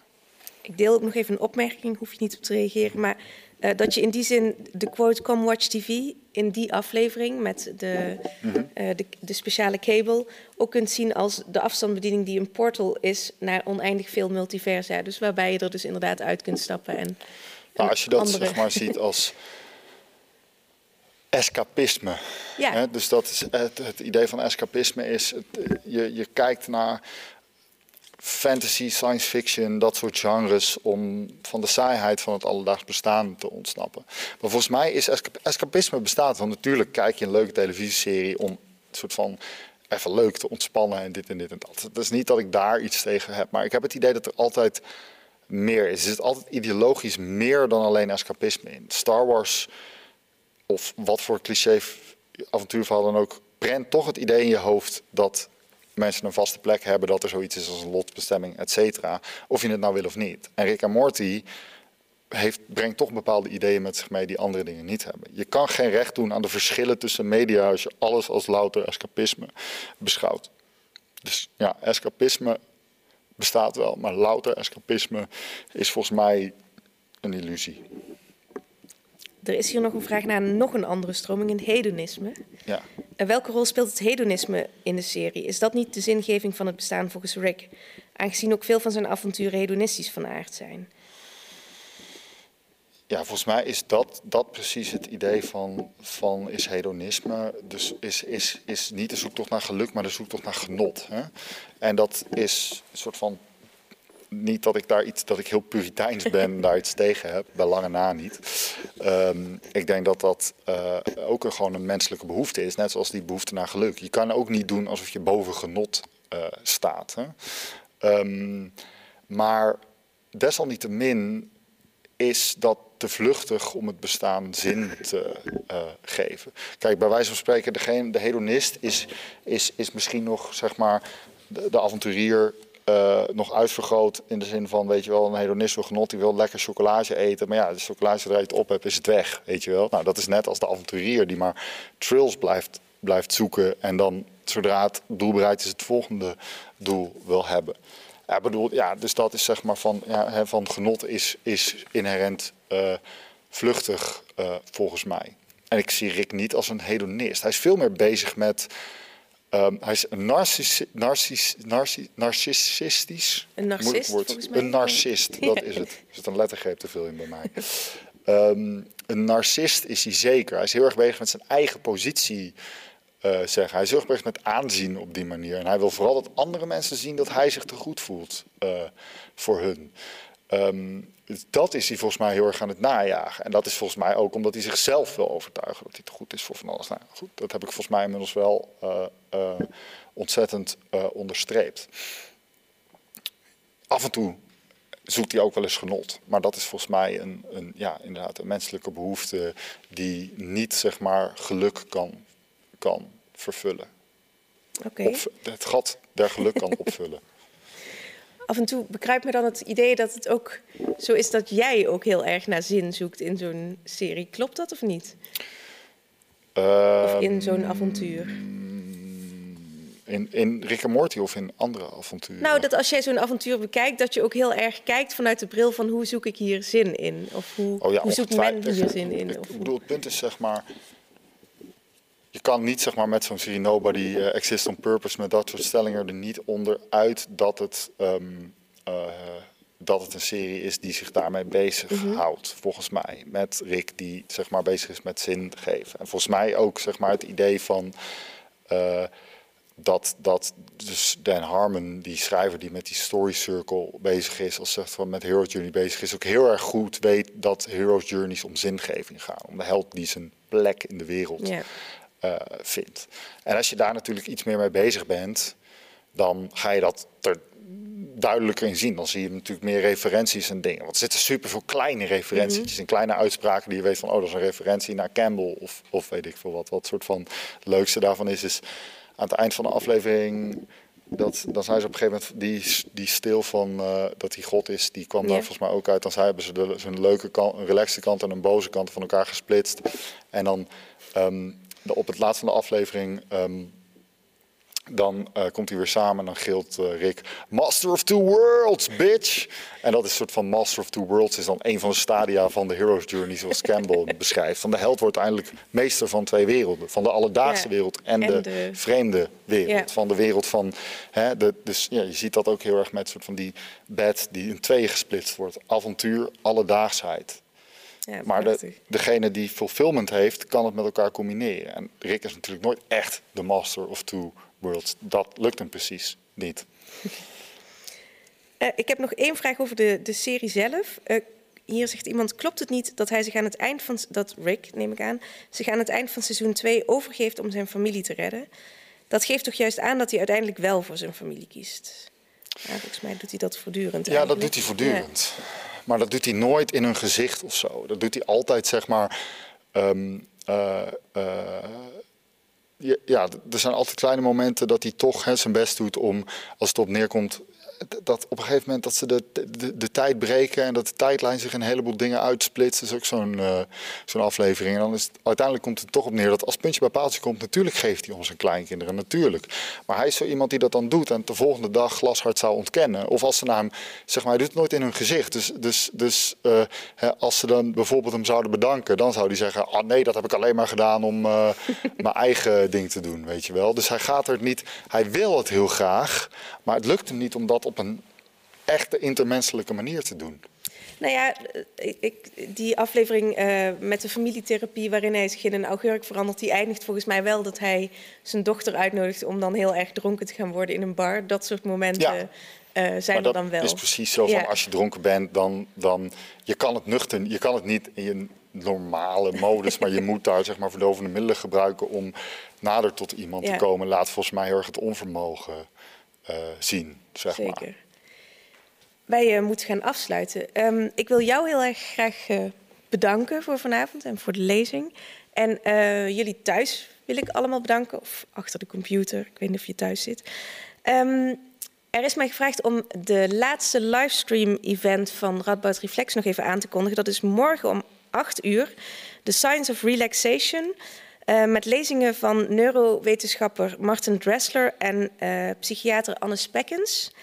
Ik deel ook nog even een opmerking, hoef je niet op te reageren, maar uh, dat je in die zin de quote Come Watch TV in die aflevering met de, uh, de, de, speciale cable ook kunt zien als de afstandsbediening die een portal is naar oneindig veel multiversa. Dus waarbij je er dus inderdaad uit kunt stappen. En,
nou, als je dat andere... zeg maar ziet als [LAUGHS] escapisme. Ja. Hè? Dus dat is het, het, idee van escapisme is, het, je, je kijkt naar fantasy, science fiction, dat soort genres, om van de saaiheid van het alledaags bestaan te ontsnappen. Maar volgens mij is escapisme bestaat, want natuurlijk kijk je een leuke televisieserie om een soort van even leuk te ontspannen en dit en dit en dat. Het is niet dat ik daar iets tegen heb, maar ik heb het idee dat er altijd meer is. Er zit altijd ideologisch meer dan alleen escapisme in. Star Wars, of wat voor cliché avontuurverhaal dan ook, prent toch het idee in je hoofd dat mensen een vaste plek hebben, dat er zoiets is als een lotbestemming, et cetera. Of je het nou wil of niet. En Rick Morty heeft, brengt toch bepaalde ideeën met zich mee die andere dingen niet hebben. Je kan geen recht doen aan de verschillen tussen media als je alles als louter escapisme beschouwt. Dus ja, escapisme bestaat wel, maar louter escapisme is volgens mij een illusie.
Er is hier nog een vraag naar nog een andere stroming, in hedonisme.
Ja.
En welke rol speelt het hedonisme in de serie? Is dat niet de zingeving van het bestaan volgens Rick? Aangezien ook veel van zijn avonturen hedonistisch van aard zijn.
Ja, volgens mij is dat, dat precies het idee van, van is hedonisme. Dus is, is, is niet de zoektocht naar geluk, maar de zoektocht naar genot. Hè? En dat is een soort van. Niet dat ik daar iets, dat ik heel puriteins ben, [LAUGHS] daar iets tegen heb, bij lange na niet. Ehm, ik denk dat dat uh, ook een, gewoon een menselijke behoefte is, net zoals die behoefte naar geluk. Je kan ook niet doen alsof je boven genot uh, staat. Hè? Um, maar desalniettemin is dat te vluchtig om het bestaan zin te uh, geven. Kijk, bij wijze van spreken, degene, de hedonist is, is, is misschien nog, zeg maar, de, de avonturier uh, nog uitvergroot in de zin van, weet je wel, een hedonist wil genot, die wil lekker chocolade eten. Maar ja, de chocolade zodra je het op hebt, is het weg, weet je wel. Nou, dat is net als de avonturier die maar trills blijft, blijft zoeken en dan, zodra het doel bereikt is, het volgende doel wil hebben. Ja, bedoel, ja, dus dat is zeg maar van, ja, van genot is, is inherent uh, vluchtig uh, volgens mij. En ik zie Rick niet als een hedonist. Hij is veel meer bezig met. Um, hij is een narcis, narcis, narcis, narcissistisch.
Een narcist,
woord. Een narcist, [LAUGHS] dat is het. Er zit een lettergreep te veel in bij mij. Um, een narcist is hij zeker. Hij is heel erg bezig met zijn eigen positie uh, zeggen. Hij zorgt echt met aanzien op die manier. En hij wil vooral dat andere mensen zien dat hij zich te goed voelt uh, voor hun. Um, dat is hij volgens mij heel erg aan het najagen. En dat is volgens mij ook omdat hij zichzelf wil overtuigen dat hij te goed is voor van alles. Nou, goed, dat heb ik volgens mij inmiddels wel uh, ontzettend onderstreept. Af en toe zoekt hij ook wel eens genot. Maar dat is volgens mij een, een, ja, inderdaad een menselijke behoefte die niet zeg maar geluk kan kan vervullen.
Okay.
het gat der geluk kan [LAUGHS] opvullen.
Af en toe begrijp me dan het idee dat het ook zo is dat jij ook heel erg naar zin zoekt in zo'n serie. Klopt dat of niet?
Uh,
of in zo'n avontuur?
In, in Rick en Morty of in andere avonturen?
Nou, dat als jij zo'n avontuur bekijkt, dat je ook heel erg kijkt vanuit de bril van hoe zoek ik hier zin in? Of hoe,
oh ja,
hoe zoekt men hier zin in?
Ik, ik bedoel, het punt is zeg maar je kan niet zeg maar, met zo'n serie Nobody uh, Exists on Purpose, met dat soort stellingen er niet onderuit dat het, um, uh, dat het een serie is die zich daarmee bezighoudt, mm volgens mij. Met Rick die zeg maar, bezig is met zin geven. En volgens mij ook zeg maar, het idee van uh, dat, dat dus Dan Harmon, die schrijver die met die story circle bezig is, als zegt van met Hero Journey bezig is, ook heel erg goed weet dat Hero's Journeys om zingeving gaan. Om de held die zijn plek in de wereld yeah vindt. En als je daar natuurlijk iets meer mee bezig bent, dan ga je dat er duidelijker in zien. Dan zie je natuurlijk meer referenties en dingen. Want er zitten super veel kleine referenties mm -hmm. en kleine uitspraken die je weet van, oh, dat is een referentie naar Campbell of, of weet ik veel wat. Wat soort van het leukste daarvan is, is aan het eind van de aflevering. Dat, dan zijn ze op een gegeven moment die, die stil van uh, dat hij God is, die kwam yeah. daar volgens mij ook uit. Dan hebben ze de, zo'n leuke kant, een relaxte kant en een boze kant van elkaar gesplitst. En dan um, op het laatst van de aflevering. Um, dan uh, komt hij weer samen en dan gilt uh, Rick: Master of Two Worlds, bitch! En dat is een soort van Master of Two Worlds, is dan een van de stadia van de Hero's Journey, zoals Campbell [LAUGHS] beschrijft. Van de held wordt uiteindelijk meester van twee werelden: van de alledaagse ja. wereld en, en de, de, vreemde wereld. Ja. Van de wereld van. Hè, de, dus ja, je ziet dat ook heel erg met soort van die bed die in tweeën gesplitst wordt: avontuur, alledaagsheid.
Ja,
maar de, degene die fulfillment heeft, kan het met elkaar combineren. En Rick is natuurlijk nooit echt de master of two worlds. Dat lukt hem precies niet.
Uh, ik heb nog één vraag over de, de serie zelf. Uh, hier zegt iemand: klopt het niet dat hij zich aan het eind van dat Rick, neem ik aan, zich aan het eind van seizoen 2 overgeeft om zijn familie te redden? Dat geeft toch juist aan dat hij uiteindelijk wel voor zijn familie kiest. Ja, volgens mij doet hij dat voortdurend.
Ja, dat doet hij voortdurend. Ja. Maar dat doet hij nooit in hun gezicht of zo. Dat doet hij altijd, zeg maar. Um, uh, uh, ja, er zijn altijd kleine momenten dat hij toch hè, zijn best doet om, als het op neerkomt, dat op een gegeven moment dat ze de, de, de, tijd breken en dat de tijdlijn zich een heleboel dingen uitsplitst. Dat is ook zo'n uh, zo'n aflevering. En dan is het, uiteindelijk komt het toch op neer dat als puntje bij paaltje komt, natuurlijk geeft hij om zijn kleinkinderen, natuurlijk. Maar hij is zo iemand die dat dan doet en de volgende dag glashard zou ontkennen. Of als ze naar hem, zeg maar, hij doet het nooit in hun gezicht. Dus, dus, dus uh, hè, als ze dan bijvoorbeeld hem zouden bedanken, dan zou hij zeggen, ah nee, dat heb ik alleen maar gedaan om uh, [LAUGHS] mijn eigen ding te doen, weet je wel. Dus hij gaat er niet, hij wil het heel graag, maar het lukt hem niet om dat op een echte intermenselijke manier te doen.
Nou ja, ik, die aflevering uh, met de familietherapie waarin hij zich in een augurk verandert, die eindigt volgens mij wel dat hij zijn dochter uitnodigt om dan heel erg dronken te gaan worden in een bar. Dat soort momenten ja. uh, zijn er dan wel.
Het is precies zo van als je dronken bent, dan, dan je kan het nuchter, je kan het niet in je normale modus, maar je [LAUGHS] moet daar zeg maar verdovende middelen gebruiken om nader tot iemand te komen. Laat volgens mij heel erg het onvermogen uh, zien,
Zeker. wij uh, moeten gaan afsluiten. Um, ik wil jou heel erg graag uh, bedanken voor vanavond en voor de lezing. En uh, jullie thuis wil ik allemaal bedanken, of achter de computer, ik weet niet of je thuis zit. Um, er is mij gevraagd om de laatste livestream-event van Radboud Reflex nog even aan te kondigen. Dat is morgen om 8 uur. The Science of Relaxation. Uh, met lezingen van neurowetenschapper Martin Dressler en uh, psychiater Anne Spekkens.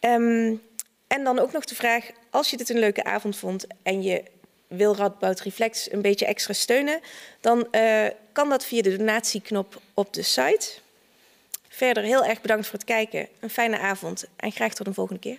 Um, en dan ook nog de vraag, als je dit een leuke avond vond en je wil Radboud Reflex een beetje extra steunen, dan uh, kan dat via de donatieknop op de site. Verder heel erg bedankt voor het kijken, een fijne avond en graag tot een volgende keer.